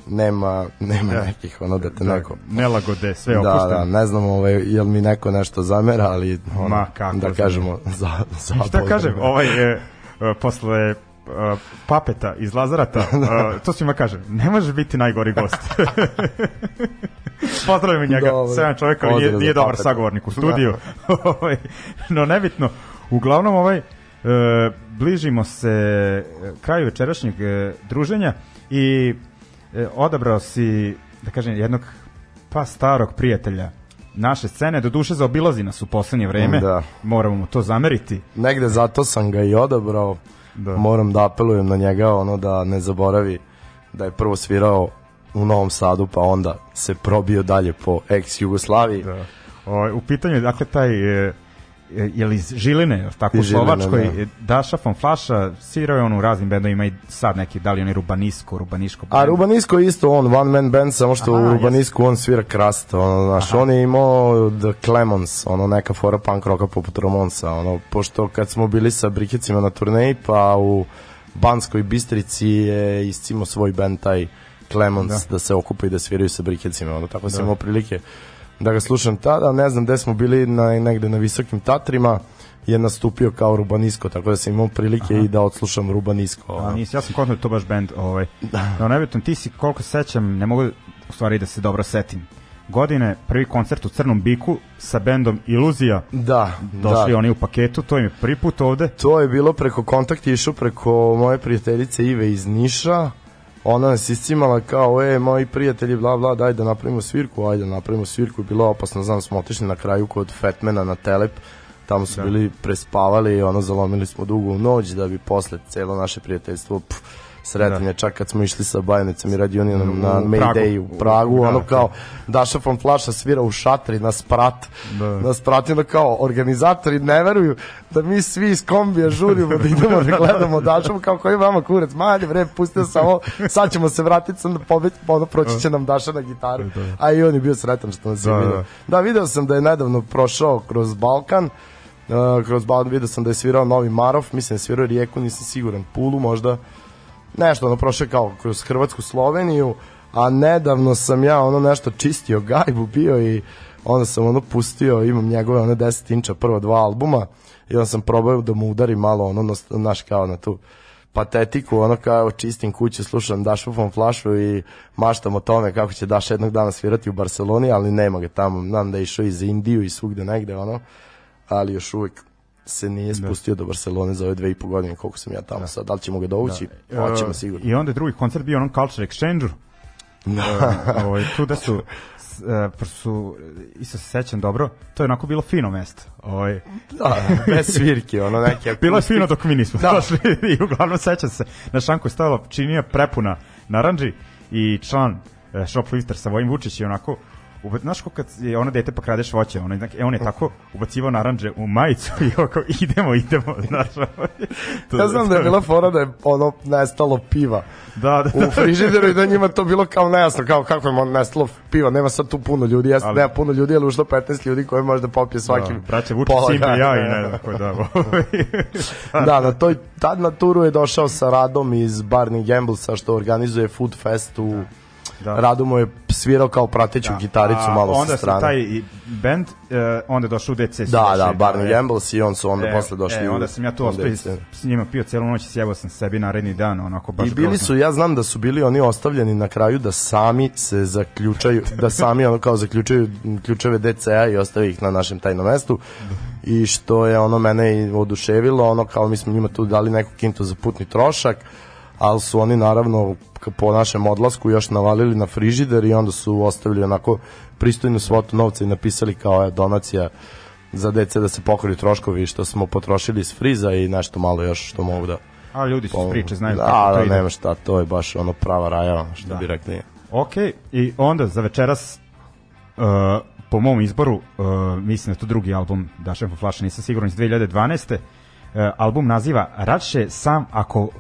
Speaker 5: nema, nema nekih, ono, da te
Speaker 4: Da,
Speaker 5: neko...
Speaker 4: Nelagode, sve
Speaker 5: Da,
Speaker 4: opušteno.
Speaker 5: da, ne znam ovaj, jel mi neko nešto zamera, ali ono,
Speaker 4: Ma, kako
Speaker 5: da kažemo za, za
Speaker 4: Šta kažem, ovaj je e, posle papeta iz Lazarata, (laughs) e, to svima kažem, ne može biti najgori gost. (laughs) Pozdravimo njega,
Speaker 5: Dobro.
Speaker 4: sedam čovjeka, nije, nije dobar
Speaker 5: Papeta.
Speaker 4: sagovornik u studiju. (laughs) Ovaj, no nebitno, uglavnom ovaj, e, bližimo se kraju večerašnjeg e, druženja i e, odabrao si, da kažem, jednog pa starog prijatelja naše scene, do duše zaobilazi nas u poslednje vreme,
Speaker 5: Da.
Speaker 4: moramo mu to zameriti.
Speaker 5: negde zato sam ga i odabrao.
Speaker 4: Da.
Speaker 5: Moram da apelujem na njega ono da ne zaboravi da je prvo svirao u Novom Sadu pa onda se probio dalje po ex Jugoslaviji.
Speaker 4: Da. O, u pitanju je dakle taj e, e, je li iz Žiline, jel tako u Slovačkoj,
Speaker 5: da.
Speaker 4: e, Daša von Flaša, svirao je on u raznim bendovima i sad neki, da li on je Rubanisko, Rubaniško.
Speaker 5: A
Speaker 4: band.
Speaker 5: Rubanisco je isto on, one man band, samo što
Speaker 4: Aha,
Speaker 5: u Rubanisku on svira krast, ono, znaš, on je imao The Clemons, ono, neka fora punk roka poput Ramonsa, ono, pošto kad smo bili sa Brikecima na turneji, pa u Banskoj Bistrici je iscimo svoj band taj Clemons da, se okupa i da sviraju sa Brikecima, ono, tako sam imao prilike da ga slušam tada, ne znam gde smo bili na, negde na Visokim Tatrima, je nastupio kao Rubanisko, tako da sam imao prilike i da odslušam Rubanisko.
Speaker 4: A
Speaker 5: ono.
Speaker 4: nisi, ja sam da je to baš band. Ovaj. No, nebitno, ti si, koliko se sećam, ne mogu u stvari da se dobro setim. Godine, prvi koncert u Crnom biku sa bendom Iluzija.
Speaker 5: Da,
Speaker 4: Došli
Speaker 5: da.
Speaker 4: oni u paketu, to im je prvi put ovde.
Speaker 5: To je bilo preko kontakt išao preko moje prijateljice Ive iz Niša. Ona nas iscimala kao, e, moji prijatelji, bla, bla, daj da napravimo svirku, ajde da napravimo svirku. Bilo je opasno, znam, smo otišli na kraju kod Fatmana na Telep. Tamo su bili prespavali i ono, zalomili smo dugo u noć da bi posle celo naše prijateljstvo pff, sretanje, čak kad smo išli sa Bajanicom i Radionijom na
Speaker 4: U
Speaker 5: Mayday u
Speaker 4: Pragu. Da,
Speaker 5: ono
Speaker 4: da.
Speaker 5: kao Daša von Flaša svira u šatri na sprat,
Speaker 4: Da.
Speaker 5: na sprat onda kao organizatori ne veruju da mi svi iz kombija žurimo da idemo da gledamo Dašu, kao koji vama kurac, manje bre, pustio samo, sad ćemo se vratiti, sam da pobeć, ono proći će nam Daša na gitaru, a i on je bio sretan što nas je
Speaker 4: Da,
Speaker 5: vidio.
Speaker 4: da.
Speaker 5: Da, video sam da je nedavno prošao kroz Balkan, Uh, kroz Balkan video sam da je svirao Novi Marov, mislim da je svirao Rijeku, nisam siguran, Pulu možda, nešto ono prošao kao kroz Hrvatsku Sloveniju, a nedavno sam ja ono nešto čistio gajbu bio i onda sam ono pustio, imam njegove one 10 inča prva dva albuma i onda sam probao da mu udari malo ono, na, naš kao na tu patetiku, ono kao čistim kuću, slušam Dašu von Flašu i maštam o tome kako će Daša jednog dana svirati u Barceloni, ali nema ga tamo, znam da je išao iz Indiju i svugde negde, ono, ali još uvek se nije spustio do Barcelone za ove dve i po godine koliko sam ja tamo sad, da li ćemo ga dovući? Hoćemo
Speaker 4: E,
Speaker 5: sigurno.
Speaker 4: I onda drugi koncert bio onom Culture Exchange-u. E, ovaj, tu da su pošto su, isto se sećam dobro, to je onako bilo fino mesto. Ovaj,
Speaker 5: Da, bez svirke, ono neke (laughs)
Speaker 4: bilo je fino dok mi nismo (laughs)
Speaker 5: Da.
Speaker 4: došli i uglavnom sećam se, na šanku je stajala činija prepuna naranđi i član shoplifter sa Vojim Vučić je onako Uba, znaš kako kad je ono dete pa kradeš voće, ono, e, on je tako ubacivao naranđe u majicu i oko (laughs) idemo, idemo, (laughs) znaš. To-
Speaker 5: Ja znam da je bila fora da je ono nestalo piva
Speaker 4: da, da,
Speaker 5: u frižideru i da njima to bilo kao nejasno, kao kako je nestalo piva, nema sad tu puno ljudi, jeste,
Speaker 4: Ali-
Speaker 5: nema puno ljudi, ali ušlo 15 ljudi koji može da popije svaki
Speaker 4: da, braće Simpe,
Speaker 5: dana.
Speaker 4: ja i ne znam ko da. (laughs)
Speaker 5: da, na toj, tad na turu je došao sa Radom iz Barney Gamblesa što organizuje Food Fest u
Speaker 4: Da.
Speaker 5: Rado mu je svirao kao prateću gitaricu
Speaker 4: A
Speaker 5: malo
Speaker 4: onda
Speaker 5: sa strane.
Speaker 4: taj i band, e, onda je došao u DC.
Speaker 5: Da, da, Barney
Speaker 4: e,
Speaker 5: Gambles i on su onda posle došli
Speaker 4: e,
Speaker 5: u-
Speaker 4: onda sam ja tu ostao
Speaker 5: DC.
Speaker 4: s, njima pio celu noć i sjebao sam sebi naredni dan, onako baš
Speaker 5: I bili
Speaker 4: grozno.
Speaker 5: su, ja znam da su bili oni ostavljeni na kraju da sami se zaključaju, (laughs) da sami ono kao zaključaju ključeve DCA i ostave ih na našem tajnom mestu i što je ono mene i oduševilo, ono kao mi smo njima tu dali neku kintu za putni trošak, ali su oni naravno po našem odlasku još navalili na frižider i onda su ostavili onako pristojnu svotu novca i napisali kao je donacija za dece da se pokriju troškovi što smo potrošili iz friza i nešto malo još što mogu da
Speaker 4: A ljudi su priče, znaju
Speaker 5: da,
Speaker 4: kako to
Speaker 5: da,
Speaker 4: ide.
Speaker 5: nema šta, to je baš ono prava raja, što
Speaker 4: Da.
Speaker 5: bi rekli.
Speaker 4: Ok, i onda za večeras uh, po mom izboru, uh, mislim da to drugi album Dašan po Flaša, nisam siguran, iz 2012. Uh, album naziva Radše sam ako uh,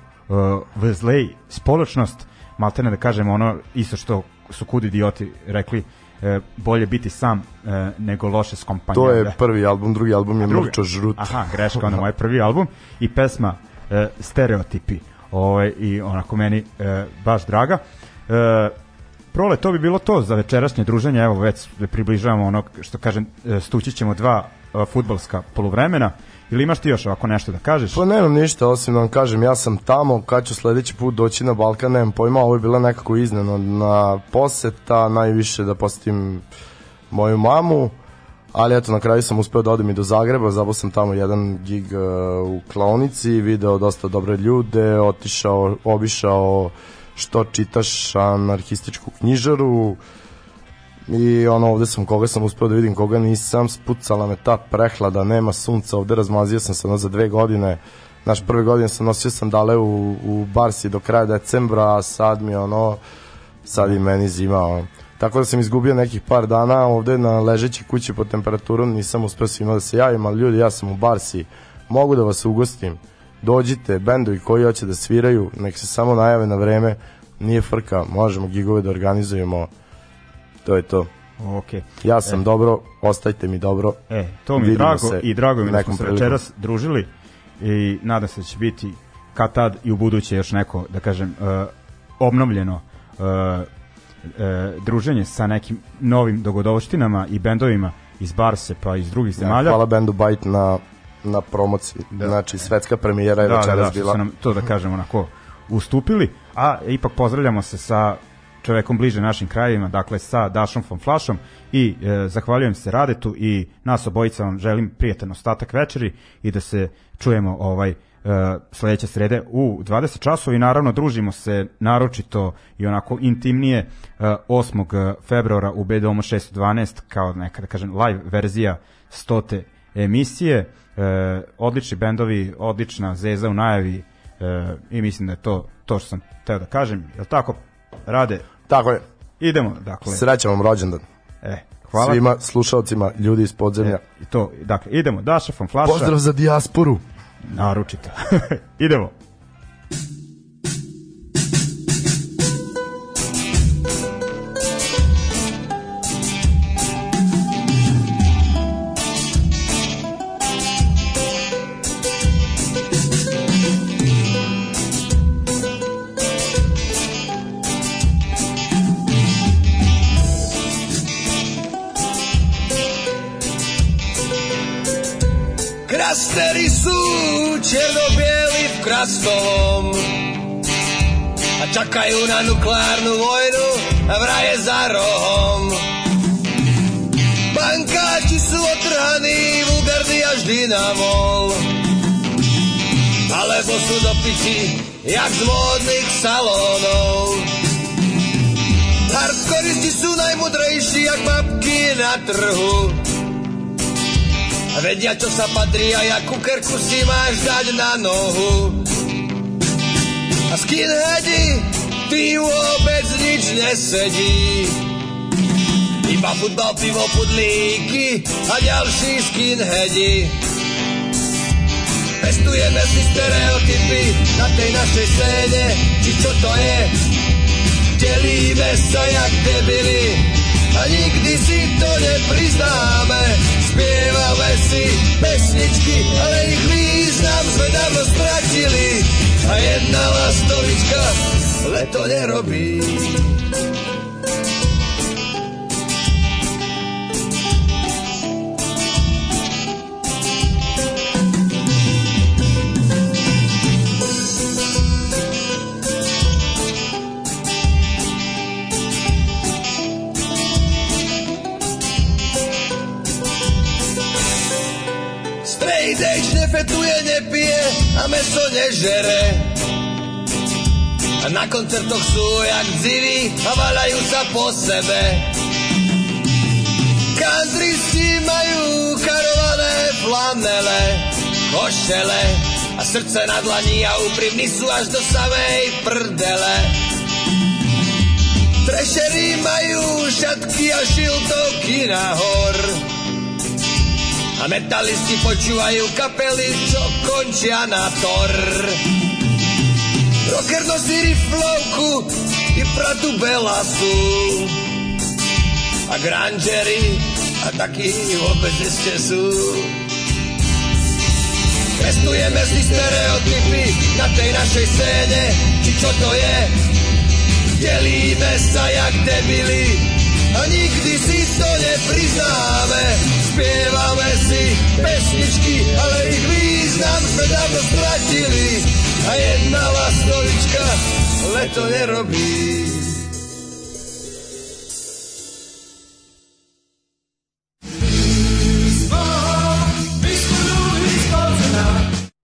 Speaker 4: vzlej spoločnost, maltene da kažem ono isto što su kud idioti rekli, uh, bolje biti sam uh, nego loše s kompanijom.
Speaker 5: To je prvi album, drugi album je. Mrčo žrut.
Speaker 4: Aha, greška, onda moj prvi album i pesma e, Stereotipi. Ovaj, I onako meni e, baš draga. E, Prole, to bi bilo to za večerašnje druženje, evo već približavamo ono što kažem, e, stući ćemo dva e, futbalska poluvremena. Ili imaš ti još ovako nešto da kažeš?
Speaker 5: Pa nemam ništa, osim da vam kažem, ja sam tamo, kad ću sledeći put doći na Balkan, nemam pojma, ovo je bila nekako iznenadna poseta, najviše da posetim moju mamu, ali eto, na kraju sam uspeo da odem i do Zagreba, zabao sam tamo jedan gig uh, u klaonici, video dosta dobre ljude, otišao, obišao što čitaš anarhističku knjižaru, i ono ovde sam koga sam uspeo da vidim koga nisam spucala me ta prehlada nema sunca ovde razmazio sam se ono za dve godine. Naš prve godine sam nosio sandale u, u Barsi do kraja decembra a sad mi ono sad i meni zima ono. tako da sam izgubio nekih par dana ovde na ležeći kući pod temperaturom nisam uspeo svima da se javim ali ljudi ja sam u Barsi mogu da vas ugostim. Dođite bendovi koji hoće da sviraju nek se samo najave na vreme nije frka možemo gigove da organizujemo to je to.
Speaker 4: Ok.
Speaker 5: Ja sam dobro, ostajte mi dobro.
Speaker 4: E, to mi
Speaker 5: Vidimo
Speaker 4: drago i drago mi je da smo se večeras družili i nadam se da će biti kad tad i u buduće još neko, da kažem, uh, obnovljeno uh, uh, druženje sa nekim novim dogodovštinama i bendovima iz Barse pa iz drugih zemalja.
Speaker 5: Hvala bendu Bite na, na promociji.
Speaker 4: Da.
Speaker 5: Znači, svetska premijera je
Speaker 4: da, da,
Speaker 5: večeras
Speaker 4: da, što
Speaker 5: bila.
Speaker 4: su nam to da kažem onako ustupili, a ipak pozdravljamo se sa čovekom bliže našim krajevima, dakle sa Dašom von Flašom i e, zahvaljujem se Radetu i nas obojica vam želim prijatan ostatak večeri i da se čujemo ovaj e, sledeće srede u 20 časova i naravno družimo se naročito i onako intimnije e, 8. februara u B-domu 612 kao neka da kažem live verzija stote emisije e, odlični bendovi, odlična zeza u najavi e, i mislim da je to to što sam teo da kažem, je tako rade?
Speaker 5: Tako je.
Speaker 4: Idemo, dakle.
Speaker 5: Srećan vam rođendan.
Speaker 4: E, hvala.
Speaker 5: Svima slušalcima, ljudi iz podzemlja.
Speaker 4: E, i to, dakle, idemo. Daša von Flaša.
Speaker 5: Pozdrav za dijasporu.
Speaker 4: Naručito. (laughs) idemo.
Speaker 8: Černobijeli v krastovom A čakaju na nuklearnu vojnu vraje za rohom. Bankači su otrhani, vulgarni až dynamol Alebo sú do piči, jak z módnych salónov. Hardkoristi sú najmudrejší, jak babky na trhu. a vedia, čo sa patrí a jak kukerku si máš dať na nohu. A skinheadi, ty vôbec nič nesedí. Iba futbal, pivo, pudlíky a ďalší skinheadi. Pestujeme si stereotypy na tej našej scéne, či čo to je. Delíme sa jak debili a nikdy si to nepriznáme. Spievame si pesničky, ale ich význam sme dávno stratili. A jedna lastovička leto nerobí. Meso nežere. A na koncertoch sú jak dziví a valajú sa po sebe. Countrysti majú karované flanele, košele a srdce na dlani a úprimní sú až do samej prdele. Trešery majú šatky a šiltovky nahor. A metalisti počúvajú kapely, čo končia na tor. Rocker nosí riflovku i pratu belasu. A granžery a takí vôbec ešte sú. Testujeme si stereotypy na tej našej scéne, či čo to je. Delíme sa jak debili a nikdy si to nepriznáme. Spievame si pesničky, ale ich význam sme dávno stratili. A jedna lastovička leto nerobí.